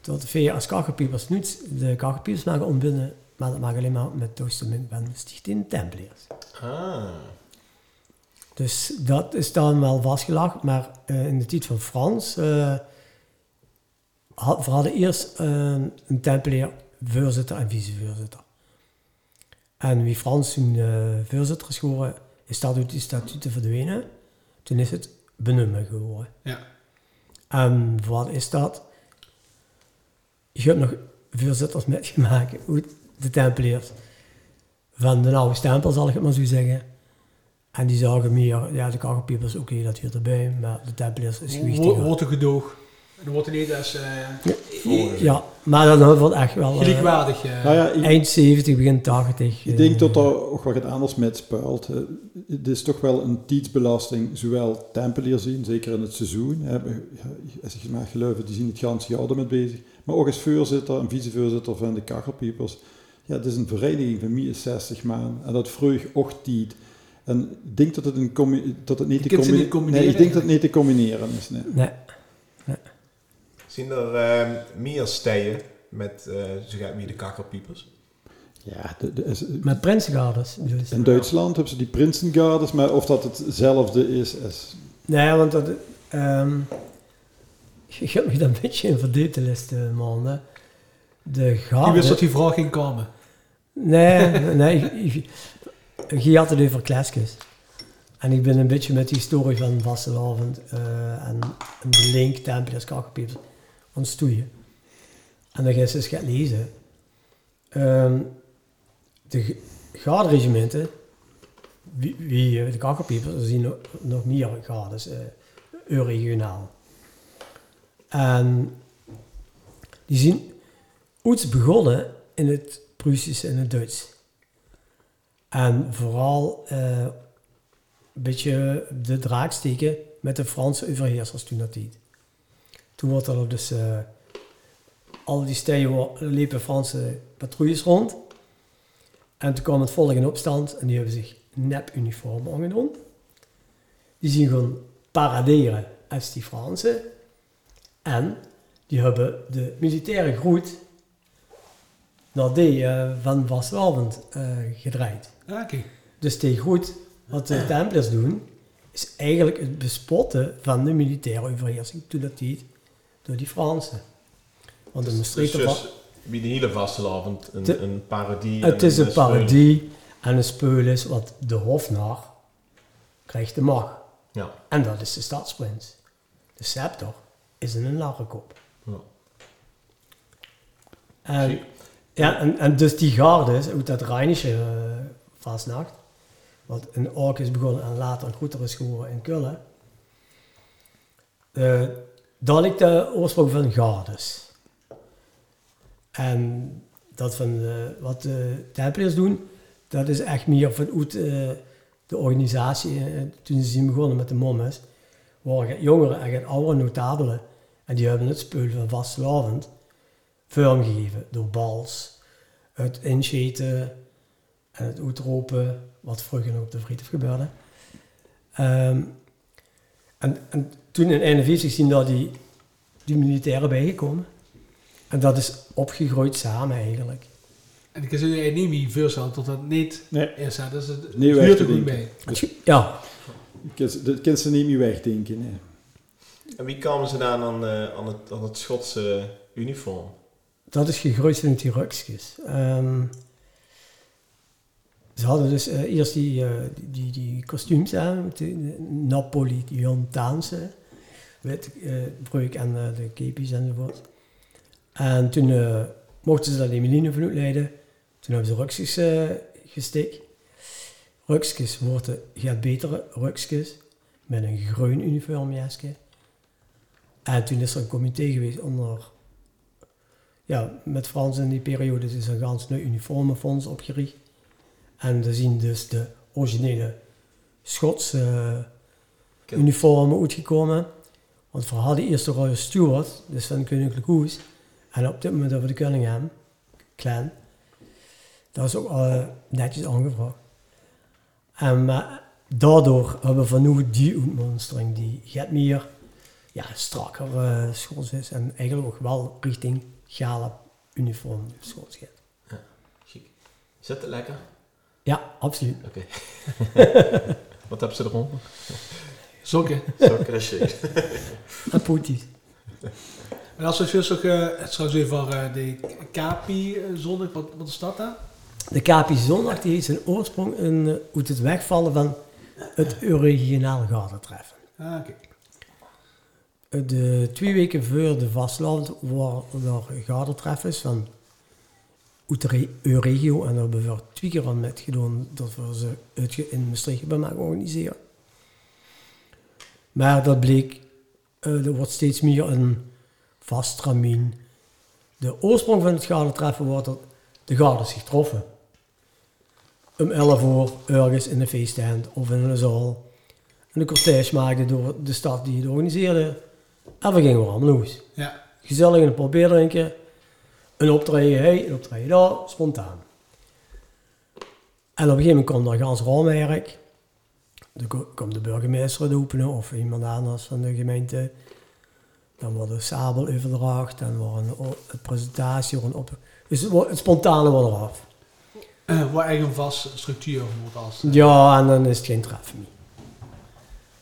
dat de VA als kachelpiepers niet de kachelpiepers mogen ontbinden, maar dat mag alleen maar met testament van de Stichting Templiers. Ah. Dus dat is dan wel vastgelegd, maar eh, in de tijd van Frans eh had, we hadden eerst eh, een Tempelier voorzitter en vicevoorzitter. En wie Frans toen eh, voorzitter is geworden, is dat uit die statuten verdwenen. Toen is het benoemen geworden. Ja. En wat is dat? Je hebt nog voorzitters metgemaakt, uit de Tempeliers. Van de oude stempel, zal ik het maar zo zeggen. En die zagen meer, ja, de kachelpiepers, oké, dat hier erbij, maar de Tempeliers is gewichtiger. Wordt een gedoog. En dan wordt het niet als eh Ja, maar dan wordt echt wel eh, gelijkwaardig. eh, Nou ja, eind 70, begin 80. ik denk dat er ook wat anders met speelt. Eh, Het is toch wel een tijdsbelasting, zowel tempeliers zien, zeker in het seizoen. hè. Je maar geloven, die zien het ganse jaar ermee bezig. Maar ook als voorzitter en vicevoorzitter van de kachelpiepers. Ja, het is een vereniging van meer 60 maanden. En dat vroeg ook tijd. En ik denk dat het, een combi- dat het niet, Je te combi- niet combineren Nee, ik denk dat het niet te combineren is. Nee. Nee, Zien er eh, meer stijen met eh, zo gaat wie de kakkelpiepers? Ja, de- de- is- met Prinsengardes. je? in Duitsland hebben ze die Prinsengardes, maar of dat hetzelfde is, is Nee, want dat... ehm je gaat me daar een beetje in verdiepen, listen, man. Hè. De Je wist dat die vraag ging komen. Nee, nee. je- je- Je had het over klasjes. En ik ben een beetje met die historie van Vastelavond eh en, en de link Templiers Kakkepiepers aan stoeien. En dan je eens gaan lezen. Ehm, de garderegimenten, wie, wie eh, de kakkerpiepers, er zien nog, nog meer gardes, eh regionaal. En die zien iets begonnen in het Pruisische en het Duits. En vooral eh, een beetje de draak steken met de Franse overheersers toen dat deed. Toen wordt er dus eh, al die steden liepen Franse patrouilles rond. En toen kwam het volk in opstand en die hebben zich nep-uniform aangedaan. Die zien gewoon paraderen als die Fransen. En die hebben de militaire groet naar die eh, van vastelavond eh gedraaid. Ah. Dus die groet wat de Templars doen, is eigenlijk het bespotten van de militaire overheersing toen dat deed door die Fransen. Want de Dus Maastrichter dus wie de hele vastelavond een, een parodie. Het is een spelen. parodie en een speul is wat de hofnar krijgt de macht. Ja. En dat is de stadsprins. De scepter is een larrenkop. Ja. En, ja, en, en dus die gardes uit dat Rheinische uh, vastnacht, wat in Ork is begonnen en later groter is geworden in Kullen, eh daar ligt de oorsprong van gardes. En dat van eh, wat de Templiers doen, dat is echt meer vanuit eh, de organisatie. eh, toen ze zijn begonnen met de mommes, waren jongeren en oudere notabelen. En die hebben het spul van vastelavond vormgegeven door bals, het inscheten en het uitropen, wat vroeger nog op de Vriendhof gebeurde. Ehm, en, en toen in 41 zien daar die, die militairen bijgekomen. En dat is opgegroeid samen eigenlijk. En ik kan je niet meer voorstellen tot dat niet Nee. is. hè. Dus het weg huurt te er goed denken. mee. Ja, Dat kan ze niet meer wegdenken. Nee. En wie kwamen ze dan aan, eh, aan, het, aan het Schotse uniform? dat is gegroeid vanuit die rukskes. Ehm, ze hadden dus eh, eerst die, eh, die, die kostuums aan, de Napolitaanse, wit eh broek en eh, de kepies enzovoort. En toen eh, mochten ze dat Emeline vanuit leiden. Toen hebben ze rukskes eh gestikt. Worden gaat betere rukskes met een groen uniformjasje. En toen is er een comité geweest onder, ja, met Frans in die periode is er een gans nieuw uniformenfonds opgericht. En daar zien dus de originele Schotse uniformen uitgekomen. Want we hadden eerst de Royal Stewart, dus van Koninklijk Hoes. En op dit moment over de Cunningham clan. Dat is ook al netjes aangevraagd. En maar daardoor hebben we van nu die uitmonstering die gaat meer ja, strakker eh schols is. En eigenlijk ook wel richting gala uniform schols gaat. Chic. Zit het lekker? Ja, absoluut. Oké. Wat hebben ze eronder? Sokken. Sokken, shit. En poetjes. En als we ook, eh, het zou zijn voor eh, de Kapi eh, zondag, wat, wat is dat dan? De KP Zondag die heeft zijn oorsprong in, eh, uit het wegvallen van het regionaal gardatreffen. Ah, oké. Eh, De twee weken voor de vastland waren er gardatreffens van uit de regio. En daar hebben we twee keer aan met gedaan dat we ze in Maastricht hebben mogen organiseren. Maar dat bleek, eh, er wordt steeds meer een vast ramien. De oorsprong van het gardatreffen wordt dat de garden zich troffen. Om 11 uur ergens in een feesttent of in een zaal. En de cortège maakte door de stad die het organiseerde. En we gingen allemaal los. Ja. Gezellig een paar bier drinken. Een optreden hey, een optreden daar, spontaan. En op een gegeven moment kwam een gans raamwerk. Dan ko- komt de burgemeester het openen of iemand anders van de gemeente. Dan wordt de sabel overdracht, dan wordt een, een presentatie, wordt een op... Dus het, wordt- het spontane wordt eraf. Eh, waar eigen vast structuur moet als. Ja, en dan is het geen treffen meer.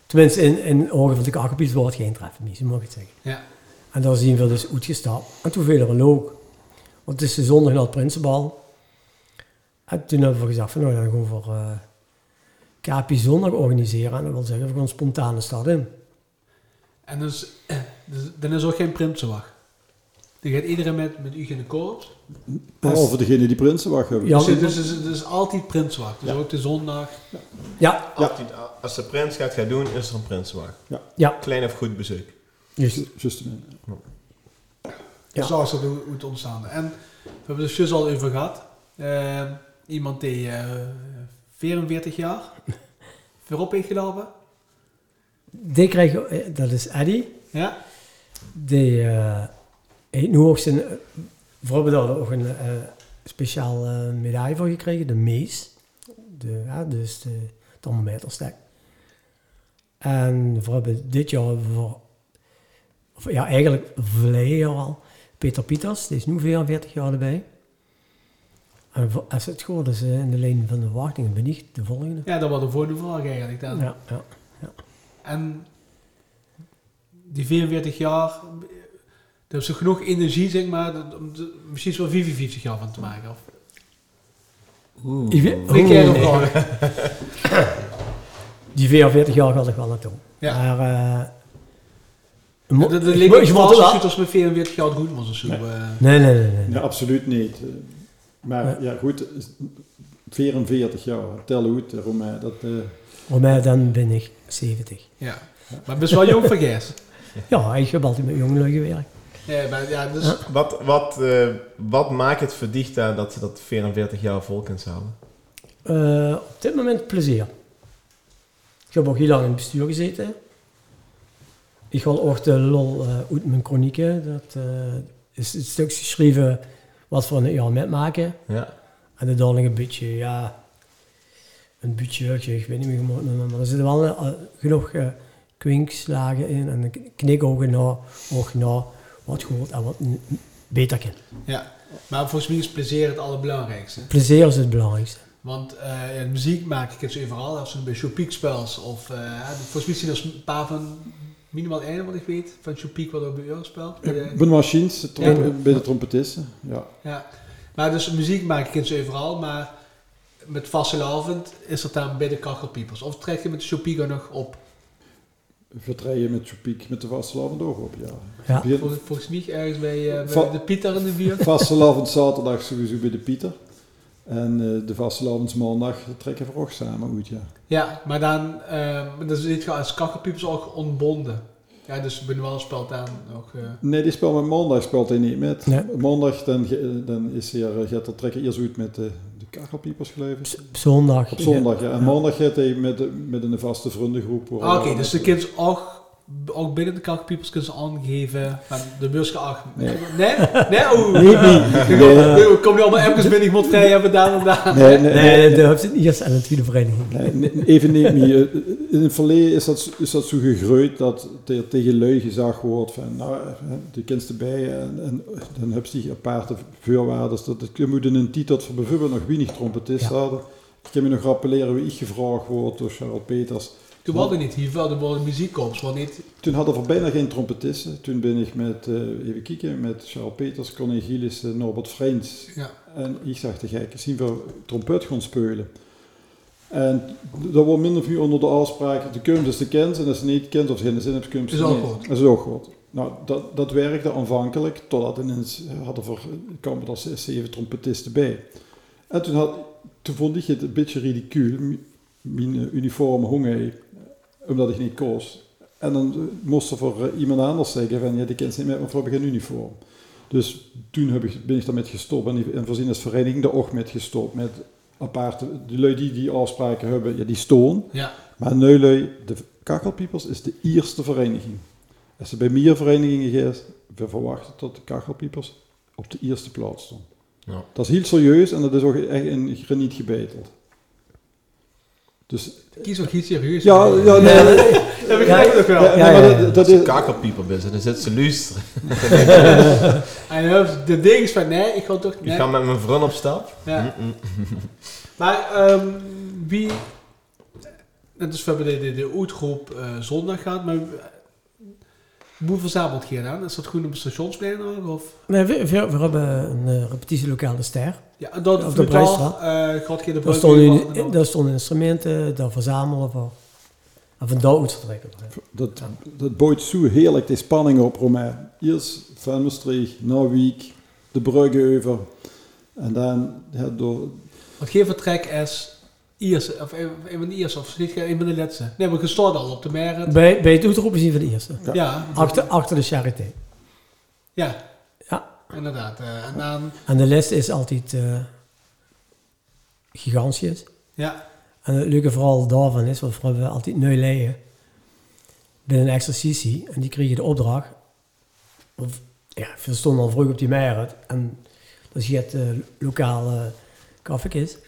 Tenminste, in, in ogen van de kakkepies wordt het geen treffen meer, zo mag ik het zeggen. Ja. En daar zien we dus uitgestapt. En toen viel er een loog. Want het is de zondag naar het Prinsenbal. En toen hebben we gezegd van nou, dan gaan we voor eh KP zondag organiseren. En dat wil zeggen, we gaan spontane stad in. En dus, eh, dus, dan is er ook geen prinsenwacht. Dan gaat iedereen met, met u in de korps. Behalve degene die Prinsenwacht hebben. Ja, Dus, dus, dus, dus, dus altijd prinswacht. Dus Ja. ook de zondag. Ja, Altijd, als de prins gaat gaan doen, is er een prinswacht. ja, Klein of goed bezoek. juist. Just een- Ja. Zo is dat hoe hoe het ontstaan. En we hebben het dus al over gehad. Eh, iemand die eh 44 jaar voorop heeft gelopen. Die krijg, eh, dat is Eddy. Ja. Die eh, heeft nu ook zijn, eh, bijvoorbeeld daar ook een eh, speciaal medaille voor gekregen, de Mees. De, ja, dus de thermometerstek. En bijvoorbeeld dit jaar hebben we voor, of ja eigenlijk verleden jaar al, Peter Pieters, die is nu 44 jaar erbij. En als het goed is in de lijn van de verwachtingen ben ik de volgende. ja, dat was de volgende vraag eigenlijk dan. Ja, ja. En die 44 jaar, dat is toch genoeg energie, zeg maar, dat- om er misschien wel 55 jaar van te maken. Of? Ik weet- Vind jij nog Oeh. wel? Die 44 jaar gaat ik wel naartoe. Ja. Maar... eh, mo- Dat ik wel moet er als als met 44 jaar goed was of zo. Nee. eh. Nee, nee, nee. nee. Ja, absoluut niet. Eh, Maar ja, goed, 44 jaar, tel uit, Romein, dat... eh, Voor mij dan ben ik 70. ja. Maar best wel jong van Gijs. Ja, ik heb altijd met jongelui gewerkt. Ja, maar, ja, dus, Wat, wat, eh, wat maakt het voor Dichta dat ze dat 44 jaar vol kunnen houden? Eh, op dit moment plezier. Ik heb ook heel lang in het bestuur gezeten. Ik haal ook de lol eh, uit mijn chronieken. Dat eh, is het stuk geschreven wat we een jaar metmaken. Ja. En dat dan een beetje, ja, een beetje, ik weet niet meer noemen, maar er zitten wel eh, genoeg eh, kwinkslagen in en een knikogen naar, ook naar wat goed en wat beter kan. ja. maar volgens mij is plezier het allerbelangrijkste. Plezier is het belangrijkste. Want eh, ja, muziek maak ik het zo overal. Als we bij Showpeak spels of... volgens mij zijn er een paar van minimaal één wat ik weet van Chopiek wat ook bij jou speelt. Bij de- Benoit Schiens, de Ja. bij de trompetisten. Ja. Ja. Maar dus muziek maak ik eens overal, maar met vastelavond is dat dan bij de kachelpiepers. Of trek je met de Chopiek nog op? Vertreien met Chopiek met de vastelavond ook op, ja. Ja. Volgens, volgens mij ergens bij, eh, bij de Pieter in de buurt. Vastelavond zaterdag sowieso bij de Pieter. En eh, de vastelavond maandag trekken we ook samen uit, ja. Ja, maar dan, eh, dan zit je als kachelpiepers ook ontbonden. Ja, dus Benoit speelt dan nog... eh, Nee, die speelt met maandag speelt hij niet met. Nee. Maandag dan, dan is hij, er- gaat er trekken eerst uit met de, de kachelpiepers geloof ik. Op zondag. Op zondag, ja. En maandag gaat hij met, de, met een vaste vriendengroep. Ah, Oké, dus de kinderen ook, ook binnen de kachelpiepers kunnen ze aangeven van de bus geacht. Nee. Nee? Nee? Oeh. Nee, niet. Nee. Kom nu allemaal even binnen, ik moet vrij hebben, daar en daar. Nee, nee, nee. Nee, in de eerste en de tweede vereniging. Nee, nee, even niet. In het verleden is dat, is dat zo gegroeid dat er tegen lui gezegd wordt van, nou, de erbij en, en dan heb je die aparte voorwaarden. Dat, dat, je moet in een tijd dat we bijvoorbeeld nog weinig trompetisten Ja. hadden. Ik kan me nog rappelleren wie ik gevraagd word door Charles Peters. Toen hadden we niet hier, wel, er worden muziekkorps, maar niet... Toen hadden we bijna geen trompetisten. Toen ben ik met, eh, even kijken, met Charles Peters, Connie Gillis, eh, Norbert Vreens Ja. En ik zag te gek, zien we trompet gaan spelen. En dat wordt minder of meer onder de afspraak, de kunst is de kent en als je niet kent of geen zin hebt, kunst Is ook goed. Dat is ook goed. Nou, dat, dat werkte aanvankelijk, totdat ineens hadden we, kwamen er zes, zeven trompetisten bij. En toen, had, toen vond ik het een beetje ridicuul, m- mijn uniform honger, omdat ik niet koos. En dan moest er voor eh, iemand anders zeggen van, ja, die kent niet meer, maar voor heb ik geen uniform. Dus toen heb ik, ben ik daarmee gestopt en, en voorzien als vereniging daar ook met gestopt. Met aparte, de lui die die afspraken hebben, ja, die stoon. Ja. Maar nu lui, de Kachelpiepers is de eerste vereniging. Als er bij meer verenigingen gaat, we verwachten dat de Kachelpiepers op de eerste plaats staan. Ja. Dat is heel serieus en dat is ook echt in graniet gebeteld. Dus, Kies ook iets serieus. ja, ja, nee, nee, Dat begrijp ik ook wel. ja, nee, Ja, ja, dat, is, kakelpieper bent, dan zit ze luisteren. En dan de ding is van, nee, ik ga toch... Ik Nee. ga met mijn vriend op stap. Ja. Maar ehm, wie... Net als we hebben de, de, de oetgroep eh, zondag gehad, maar... eh, Hoe verzameld je dan? Is dat goed op het stationsplein? Of? Nee, we, we, we hebben een uh, repetitielokaal de Ster. Ja, en dat Op de al, eh, je de Daar stonden, van daar instrumenten, daar verzamelen we. En van daar uitvertrekken. dat, dat bouwt zo heerlijk de spanning op, Romain. Eerst van Maastricht, naar Wiek, de bruggen over. En dan ja, door, Want geen vertrek is eerste, of een, een van de eerste, of niet een van de laatste. Nee, maar je staat al op de merit. Bij, bij het uitroepen zien we de eerste. Ja. Ja, Achter, achter de charité. Ja. Inderdaad. eh, en dan, En de les is altijd eh gigantisch. ja, En het leuke vooral daarvan is, want we hebben altijd neu leien binnen een exercitie. En die kregen de opdracht. Of, ja, we stonden al vroeg op die merit. En dat is het uh, lokale kaffiekis. ik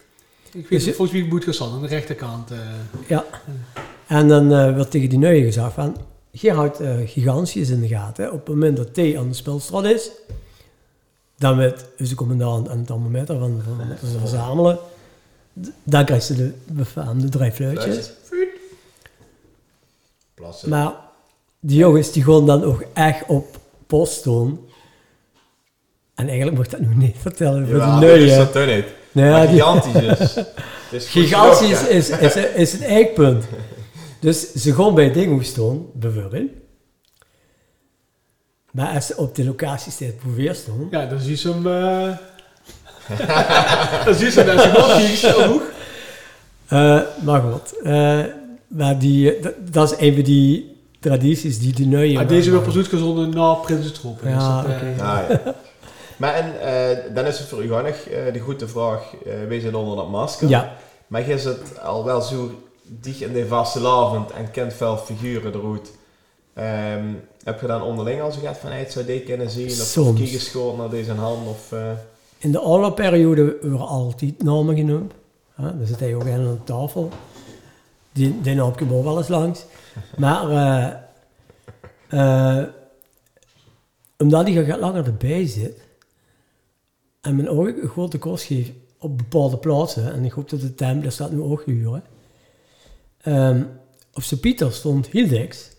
weet Dus- niet, volgens mij moet gestaan aan de rechterkant. Ja. En dan werd tegen die nieuwe gezegd van... Je houdt gigantisch in de gaten. Op het moment dat T aan de spelstraat is... Dan met onze commandant aan het thermometer van, van ze verzamelen... Dan krijgt ze de befaamde drie fluitjes. Plassen. Maar die jongens die gewoon dan ook echt op post doen. En eigenlijk mocht dat nog niet vertellen voor Ja, die dat is dat toch niet. Nee, Maar die- gigantisch is. Gigantisch is, is, is een eikpunt. Dus ze gewoon bij dingen staan, bijvoorbeeld. Maar als ze op de locatie staat voor weer staan, Ja, dan zie je hem... eh dan zie je hem als je eh, maar goed. eh, maar die, dat, is een van die tradities die de nieuwe... Ah, deze weer pas uitgezonden na Prinsentroep. Ja, Dus eh, oké. Ah, ja. Maar en, eh, dan is het voor u gewoon eh, de goede vraag, eh wees je onder dat masker? Ja, Maar je zit al wel zo dicht in de vaste lavend en kent veel figuren eruit. Ehm, heb je dan onderling al zo gehad van, hey, het zou die kunnen zien? Of kijk geschoten naar deze hand? Of, eh, in de oorlogperiode werden altijd namen genoemd. Ja, daar zit hij ook aan de tafel. Die, die naam komt ook wel eens langs. Maar eh, eh, omdat hij gaat langer erbij zit en men ook een grote kost geeft op bepaalde plaatsen, en ik hoop dat de temp, dat staat nu ook gehuurd. Um, op Sint Pieter stond Hildex,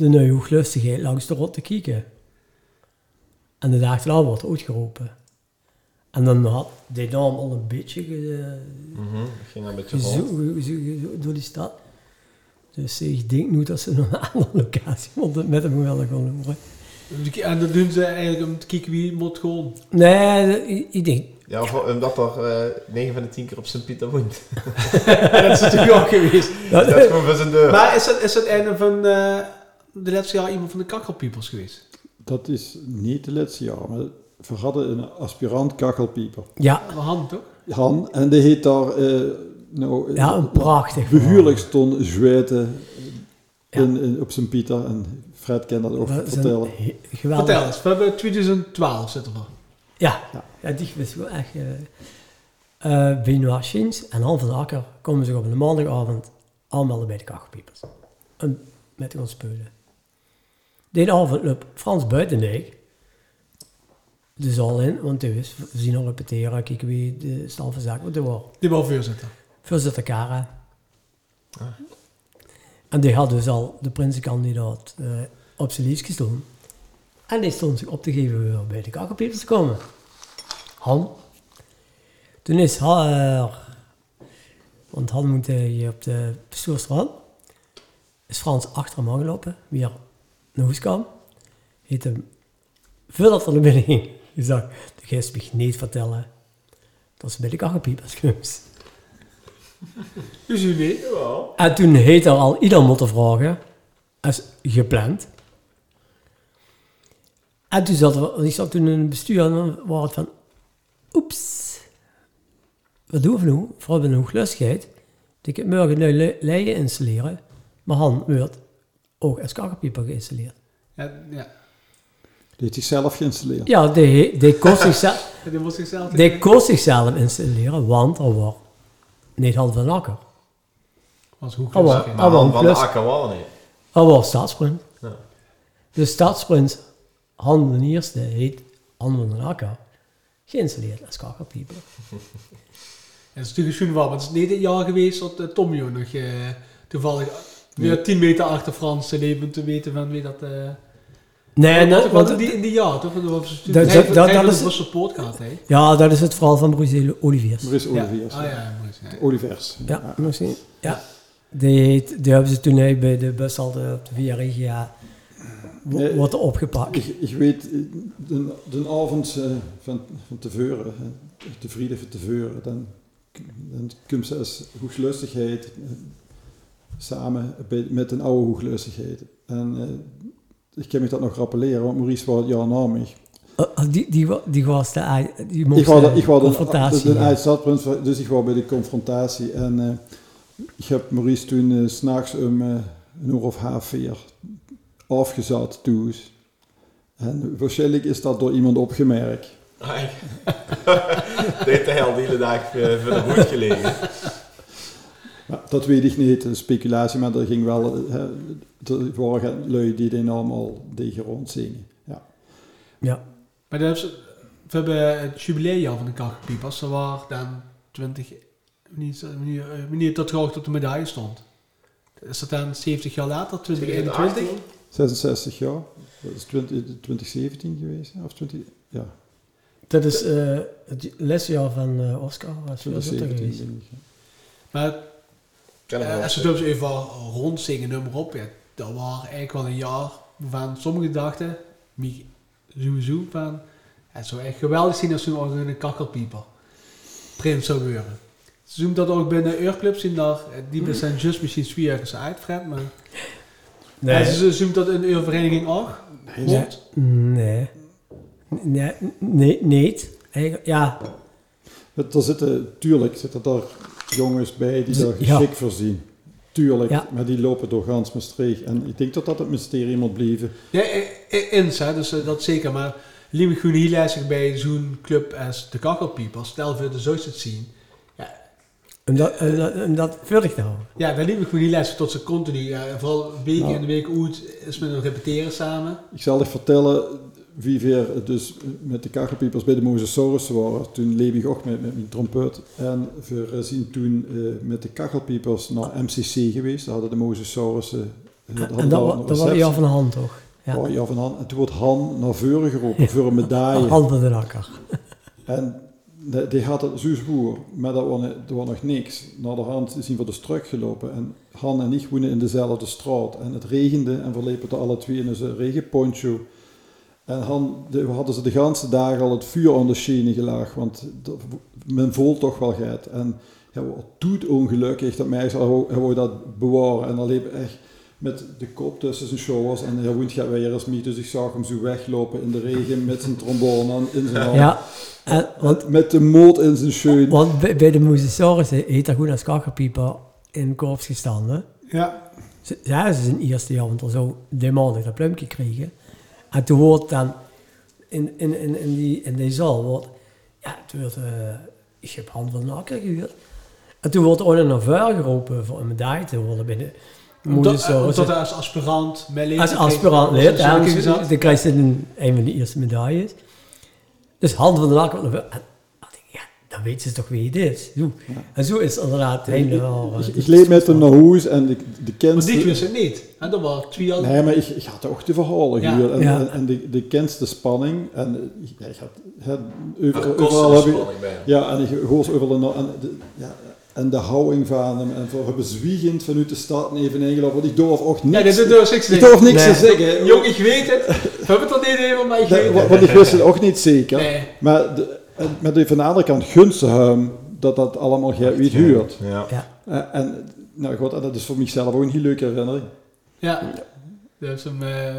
de nieuwhooglustigheid langs de rot te kijken. En de dag daarna wordt het uitgeroepen. En dan had die naam al een beetje ge, Mhm, ging een beetje rond. gezo- ge- ge- ge- door die stad. Dus ik denk nu dat ze nog een andere locatie moeten met hem willen gaan horen. En dat doen ze eigenlijk om te kijken wie moet gewoon. Nee, ik, denk, Ja, of omdat er eh 9 van de 10 keer op Sint-Pieter woont. dat is natuurlijk ook geweest. Dat is gewoon voor zijn deur. Maar is het, is het einde van eh, de laatste jaar iemand van de kakkelpiepers geweest? Dat is niet de laatste jaar, maar we hadden een aspirant kachelpieper. ja, Van hand toch? Han, en die heet daar, eh, nou, ja, een prachtig behuurlijk stond zweten Ja. in, in- op Sint-Pieter. En Fred kan dat ook vertellen. geweldig. Vertel eens, we hebben 2012 zitten we. Ja, Ja. ja. die was wel echt... eh uh, Benoit Schins en Han van Akker komen zich op een maandagavond aanmelden bij de kachelpiepers. En met ons spelen. Die avond loopt Frans Buitendijk de zaal in, want wist, we zien al repeteren, kijken wie de stal van zaken moeten worden. Die wil voorzitter. Voorzitter Kara. Ah. En die had dus al de prinsenkandidaat eh, op zijn gestonden. En die stond zich op te geven weer bij de kakkelpiepers te komen. Han. Toen is haar, want Han moet hier op de bestuursstraat, is Frans achter hem aangelopen, weer naar huis kwam. Heeft hem, voordat er naar binnen ging, gezegd, de geest mag niet vertellen dat ze bij de kakkelpiepers geweest. Dus u weet. Jawel. En toen heeft er al ieder moeten vragen, als gepland. En toen zat er, ik zat toen in het bestuur en dan was het van, oeps, wat doen we nu? Vooral bij een hooglustigheid. Ik heb morgen nu le- leien installeren, maar Han wordt ook als kakkerpieper geïnstalleerd. Ja, ja. Die heeft zichzelf geïnstalleerd. Ja, die, die kost zichzelf, Die zichzelf... die kost zichzelf installeren, want er was niet Han van Akker. Was hoe wel. hè? Maar Ah, van de plus- Akker wel niet. Er was stadsprint. Ja. De stadsprint, Han de eerste, heet Han van den Akker, geïnstalleerd als kakkerpieper. Het is natuurlijk wel, maar het is niet het jaar geweest dat uh, Tommy ook nog eh, toevallig weer 10 meter achter Frans leven te weten van wie dat... eh Nee, nee, wat want, in die, in die jaar, toch? Dat- hij- dat- hij dat- dat een is- support gehad, hè? ja, dat is het verhaal van Bruce Oliviers. Maurice Ja. Oliviers. Ah ja, mooi. Ja. Olivers. Ja, misschien. Ja. Die, heet, die hebben ze toen bij de bus altijd op de Via Regia wordt opgepakt. Ik, ik weet, eh, de, de avond eh, van, van Teveuren, de vrienden van Teveuren, dan, dan komt ze als hoeglustigheid eh, samen met een oude hoeglustigheid. En eh, ik kan me dat nog rappelleren, want Maurice was ja na mij. Uh, die, die, die was de, die moest Ik was, de ik was confrontatie. de, de, de ja. uitstappunt, dus ik was bij de confrontatie. En eh, ik heb Maurice toen eh, 's s'nachts om eh, een uur of half vier afgezet thuis. En waarschijnlijk is dat door iemand opgemerkt. Ai. Dit de hel de hele dag eh, voor de hoed gelegen. Ja, dat weet ik niet, een speculatie, maar er ging wel, eh, hè, er waren lui die die allemaal tegen rondzingen. Ja. Ja. Maar ze, we hebben het jubileumjaar van de kakkelpiepers. Dat was dan 20... Wanneer, wanneer, dat trouwens op de medaille stond. Is dat dan 70 jaar later, 2021? 66 jaar, dat is 20, 2017 geweest, of 20, ja, Dat is eh, het lesjaar van eh, Oscar. Was voorzitter 2017 geweest. Maar Eh, als we het dus even rondzingen, nummer op, ja, dat was eigenlijk wel een jaar waarvan sommigen dachten, sowieso van, het zou echt geweldig zijn als nog een kakkelpieper prins zou worden. Ze doen dat ook binnen Eurclubs in daar, eh, die zijn just misschien twee jaar uit, Fred, maar Nee. En ze zoomt dat in de vereniging ook? Nee. Nee. Nee, nee. Eigenlijk, ja, Er zitten, tuurlijk zitten er jongens bij die daar ja. geschikt voor zien. Tuurlijk, Ja. maar die lopen door gans Maastricht. En ik denk dat dat het mysterie moet blijven. Ja, i- ins, hè, dus eh, dat zeker. Maar gewoon heel lastig bij zo'n club als de Kakkelpiepers. Stel voor de zoiets te zien. dat, om dat, om dat houden. Ja, daar liep ik gewoon heel tot ze continu. Ja, vooral weken Ja. in de week uit is met een repeteren samen. Ik zal je vertellen wie weer dus met de kachelpiepers bij de Mosasaurus waren. Toen leef ik ook met, met mijn trompet. En we zijn toen eh, met de kachelpiepers naar MCC geweest. Daar hadden de Mosasaurus eh, En dat, dat was Jan van de Hand, toch? Ja. Ja. ja, van Han. En toen wordt Han naar voren geroepen voor een medaille. Hand van de Akker. En die, die had het zo zwoer, maar dat was, dat was nog niks. Naar de hand voor de struik gelopen. En Han en ik woonden in dezelfde straat. En het regende en we liepen er alle twee in een regenponcho. En Han, de, we hadden ze de ganse dagen al het vuur aan de schenen gelaagd, want dat- men voelt toch wel gaat. En hij was doet ongelukkig dat mij hij wou dat bewaren. En dan liep echt met de kop tussen zijn shoulders en hij woont gaat weer eens mee. Dus ik zag hem zo weglopen in de regen met zijn trombone in zijn hand. Ja, en, want, Met de moot in zijn schoen. want bij, bij de Moesasaurus heet dat goed als kakkerpieper in korps gestaan. Hè? Ja. Ze- Ja, ze zijn eerste jaar, want er zou die maandag dat pluimpje kregen. En toen wordt dan in, in, in, in, die, in die zaal, wordt, ja, toen werd, eh, ik heb hand van nakker gehuurd. En toen wordt er naar vuur geroepen voor een medaille te worden binnen Moesasaurus. omdat hij als aspirant bij Als aspirant lid, dan, krijg je een, van de eerste medailles. Dus hand van de nakker. Dan weten ze toch wie het is. Zo. En zo is het inderdaad Ik, eh, ik leed met hem naar huis en de, de Maar kindste... die wist het niet. En dat was twee jaar. Nee, maar ik, ik had ook de verhalen Ja. En, Ja. en, en de, de kindste spanning. En ja, ik had, Er over, overal een heb ik... Ja, en ik hoor ze overal... En de, ja, en de houding van hem. En voor hebben zwiegend vanuit de stad even ingelopen. Want ik durf ook niks... dit is niks ik durf niks Nee. te zeggen. Jong, ik weet het. We hebben het er niet even, maar ik Nee, weet het. want ik wist het ook niet zeker. Nee. Maar de, en, maar de, van de andere kant gunste hem dat dat allemaal wie het huurt. Ja. Ja. Eh, en, nou goed, en dat is voor mijzelf ook een heel leuke herinnering. Ja. Dus hem, eh,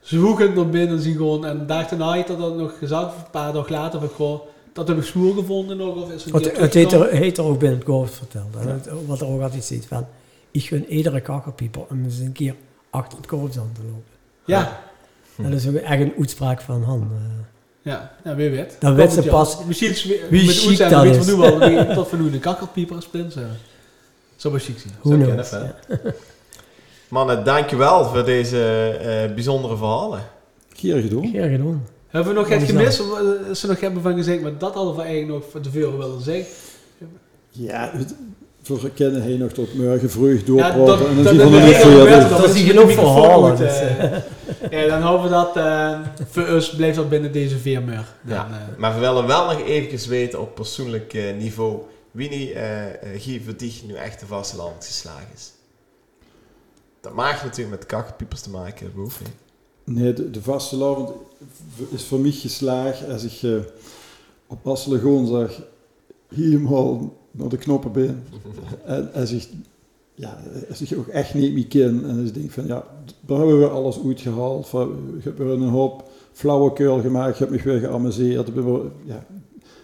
ze hoeken naar binnen zien gewoon. En daar daarna hij dat nog gezegd, of een paar dagen later, van, goh, dat heb ik smoel gevonden nog. Of is Het, het heet, er, heet er ook binnen het korps verteld. En het- wat er ook altijd zit van, ik gun iedere kakkerpieper om eens een keer achter het korps aan te lopen. Ja. Dat is ook echt een uitspraak van Han. Ja, ja, wie weet. Dan weet ze pas. Misschien is wie, met zijn, dat is. we nu wel. wie- Tot we nu een kakkerpieper als prins hebben. Zou wel chic Zou knows? kunnen, Ja. Mannen, dankjewel voor deze eh, bijzondere verhalen. Keer gedaan. Gedaan. Hebben we nog iets gemist? Of, eh, Ze nog hebben van gezegd, maar dat hadden we eigenlijk nog van tevoren willen zeggen. Ja, het- voor kennen hij nog tot morgen vroeg Ja, doorpraten dat, en dan dat, zie je dat, van de dat, niet dat, verder. Dat is met genoeg eh, ja, dan hopen we dat eh, voor ons blijft dat binnen deze vier muur. Dan, Ja, eh, maar we willen wel nog eventjes weten op persoonlijk eh, niveau wie nu eh eh, Guy Verdicht nu echt de vasteland geslagen is. Dat maakt natuurlijk met kakkerpiepers te maken, Boef. hè. Nee, de, de vastelavond is voor mij geslaagd als ik eh, op Asselegoon zag helemaal naar de knoppen ben. en als ik, ja, als ik ook echt niet meer ken. En ik denk van ja, daar hebben we alles uitgehaald. Van, Ik heb weer een hoop flauwekul gemaakt, ik heb me weer geamuseerd. Ja,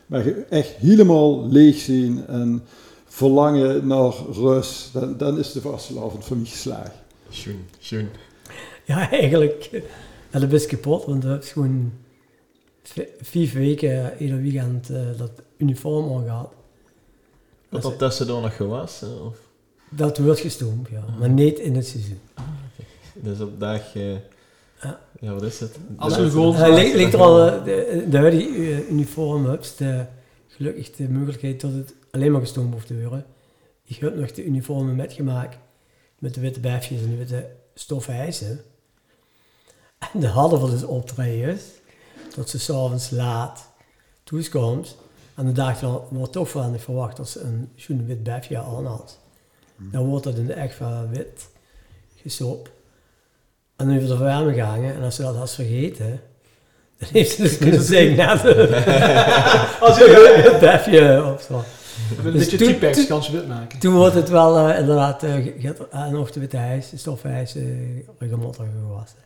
maar echt helemaal leeg zien en verlangen naar rust, dan, dan is de vastelavond voor mij geslaagd. Schoen, schoen. Ja, eigenlijk. En dat is kapot, want we hebben gewoon v- vier weken eh, ieder weekend eh, dat uniform al gehad. Wat er tussendoor nog was. eh, Of, Dat wordt gestoomd, ja. Maar niet in het seizoen. dus op dag... eh, Ja. ja, wat is het? Als Dag- we gewoon- En ligt, ligt er al, eh, de, de huidige eh, uniform hebt de, gelukkig de mogelijkheid dat het alleen maar gestoomd hoeft te worden. Ik heb nog de uniformen metgemaakt met de witte befjes en de witte stoffen hijsen. En de hadden we dus optredens, dat ze s'avonds laat toekomt. En de dag dan wordt toch van ik verwacht dat ze een schoen wit befje aan had. Dan wordt dat in de echt van wit gesoopt. En dan heeft de verwarming gehangen en als ze dat had vergeten, dan heeft ze dus kunnen zeggen, nou, Als je een befje of zo. een Dus beetje toen- T-Pex kan ze wit maken. Toen wordt het wel eh, inderdaad, eh, je hebt eh, nog de witte ijs, de stoffijs, uh, regelmatig gewassen.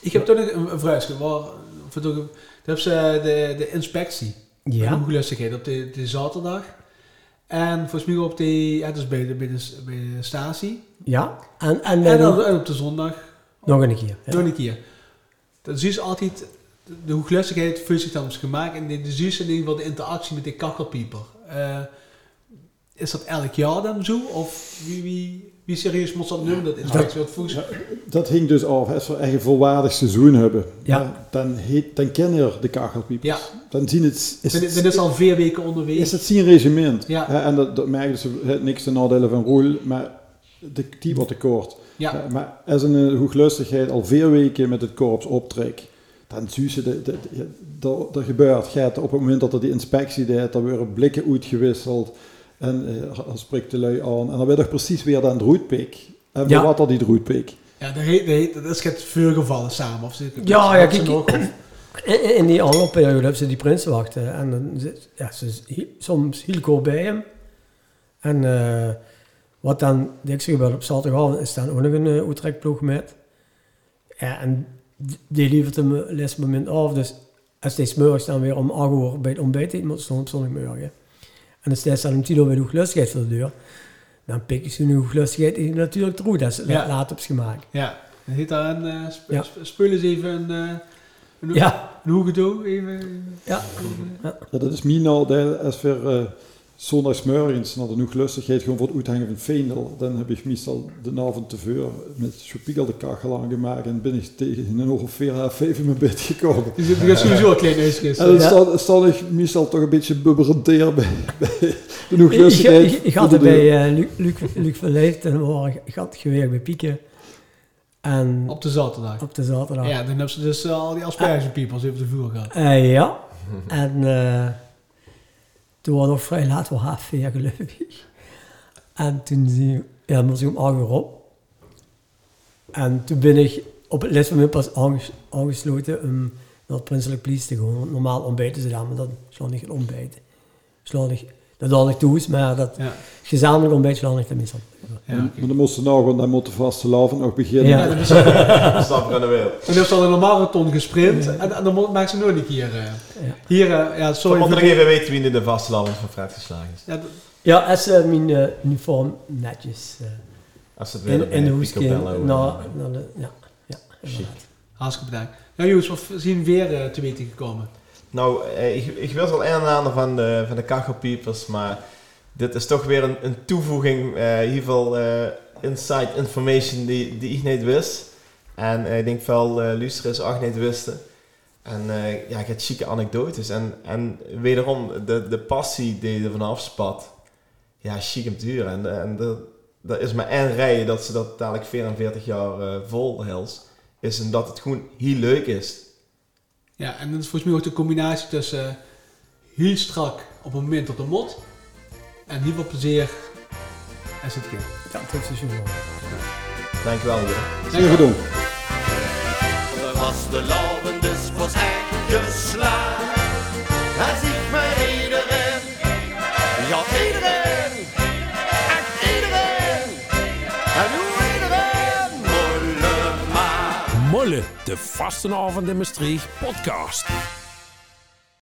Ik heb toch nog een, een vraagje. Waar, voor hebben ze de, de inspectie. Ja. De gelustigheid op de, de zaterdag. En volgens mij op de, ja, dus bij de, bij de, bij de statie. ja. En, en, En dan op de zondag nog een keer. Ja. nog een keer. Dan zie je altijd, de, de hooglustigheid voelt zich dan gemaakt. En de, de zie je in ieder geval de interactie met die kakkelpieper. Eh, is dat elk jaar dan zo? Of wie, wie, wie serieus moet dat noemen, dat inspectie? Want volgens Dat hing dus af, als we echt een volwaardig seizoen hebben, Ja. dan, dan, heet, dan kennen er de kachelpiepers. Ja. Dan zien het, is, dan, het, is al vier weken onderweg. is het zijn regiment. Ja. Hè, en dat, dat merken ze het niks ten nadele van Roel, maar de, die wordt te kort. Ja. Eh, maar als een uh, hooglustigheid al vier weken met het korps optrekt, dan zie je dat er gebeurt. Gaat op het moment dat er die inspectie deed, dan worden blikken uitgewisseld. En uh, dan spreekt de lui aan. En dan weet je precies weer dan roetpik. En Ja. wat dat die roetpik. Ja, dat, heet, dat, heet, dat is het veel gevallen samen. Of zit- Ja, ja, kijk, nog- In, in die andere periode hebben ze die prins wachten. En dan zit, ja, ze soms heel kort bij hem. En eh, wat dan dikwijls gebeurt op zaterdagavond is dan ook nog een uh, Utrecht-ploeg met. Ja, en die levert hem het laatste moment af. Dus als hij smorgens dan weer om 8 uur bij het ontbijt moet stond op zondagmorgen. En dan staat dan om 10 uur bij de hooglustigheid voor de deur. Dan pikken ze hun hooglustigheid die natuurlijk terug. Dat is Ja. laat op gemaakt. Ja, dan heet daar een... eh sp Ja. sp- spullen ze even een... eh een, Ja, een hoege toe, even... ja. Ja, dat is mij nou, dat als we uh, zondagsmorgens naar de hooglustigheid gewoon voor het uithangen van Veendel, dan heb ik meestal de avond te veel met Chopiegel de kachel aangemaakt en ben ik tegen een of vier, half vijf in mijn bed gekomen. Die zit die gaat sowieso een klein neusjes. En dan Ja. sta, sta ik meestal toch een beetje bubberend bij, bij de Ik, hooglustigheid. ik, ik had deur. bij eh, Luc, Luc, Luc Verleefd en dan was ik had gewerkt bij Pieken. En Op de zaterdag. op de zaterdag. Ja, dan hebben ze dus eh, al die aspergepiepels even de vuur gehad. Eh, ja. En eh, toen was het nog vrij laat, wel half vier geloof ik. En toen zie, ja, moest ik om acht uur op. En toen ben ik op het laatste moment pas aanges- aangesloten om naar het Prinselijk Police te gaan. Want normaal ontbijten ze daar, maar dat slaan ik het ontbijten. Slaan ik, dat had ik toe, maar dat Ja, gezamenlijk ontbijt slaan ik tenminste Maar dan moesten nou gewoon, dan moet de vaste laven nog beginnen. Ja. Aan de wereld. dan hebben ze al een marathon gesprint en, en dan maken ze nooit een keer. eh. Ja. Hier, eh, ja, sorry. moet voor nog even weten wie nu de vaste land van Fred geslagen is. Ja, Ja, als eh, mijn eh, uniform netjes eh, Als het weer in, in de hoes eh, naar de- Ja, ja, hartstikke bedankt. Ja, jongens, wat zien we weer eh, te weten gekomen? Nou, eh, ik, ik wist al een en ander van de, van de kachelpiepers, maar dit is toch weer een, een toevoeging, eh, in ieder geval eh, inside information die, die ik niet wist. En eh, ik denk veel uh, luisteraars ook niet wisten. En ja, ik heb chique anekdotes. En, en wederom, de, de passie die er vanaf spat, ja, chic om duur. En, en dat, dat is maar één rij dat ze dat dadelijk 44 jaar vol. Is en dat het gewoon heel leuk is. Ja, en dat is volgens mij ook de combinatie tussen heel strak op een moment op de mot en heel veel plezier en zit kind. Ja, dus wel. Dankjewel, Jeroen. Zeer gedaan. Er was de lauwen dus was geslaagd. Daar ziet mij iedereen. Ja, iedereen. Echt iedereen. En hoe iedereen. Molle maar. Molle, de Vastenavond in Maastricht podcast.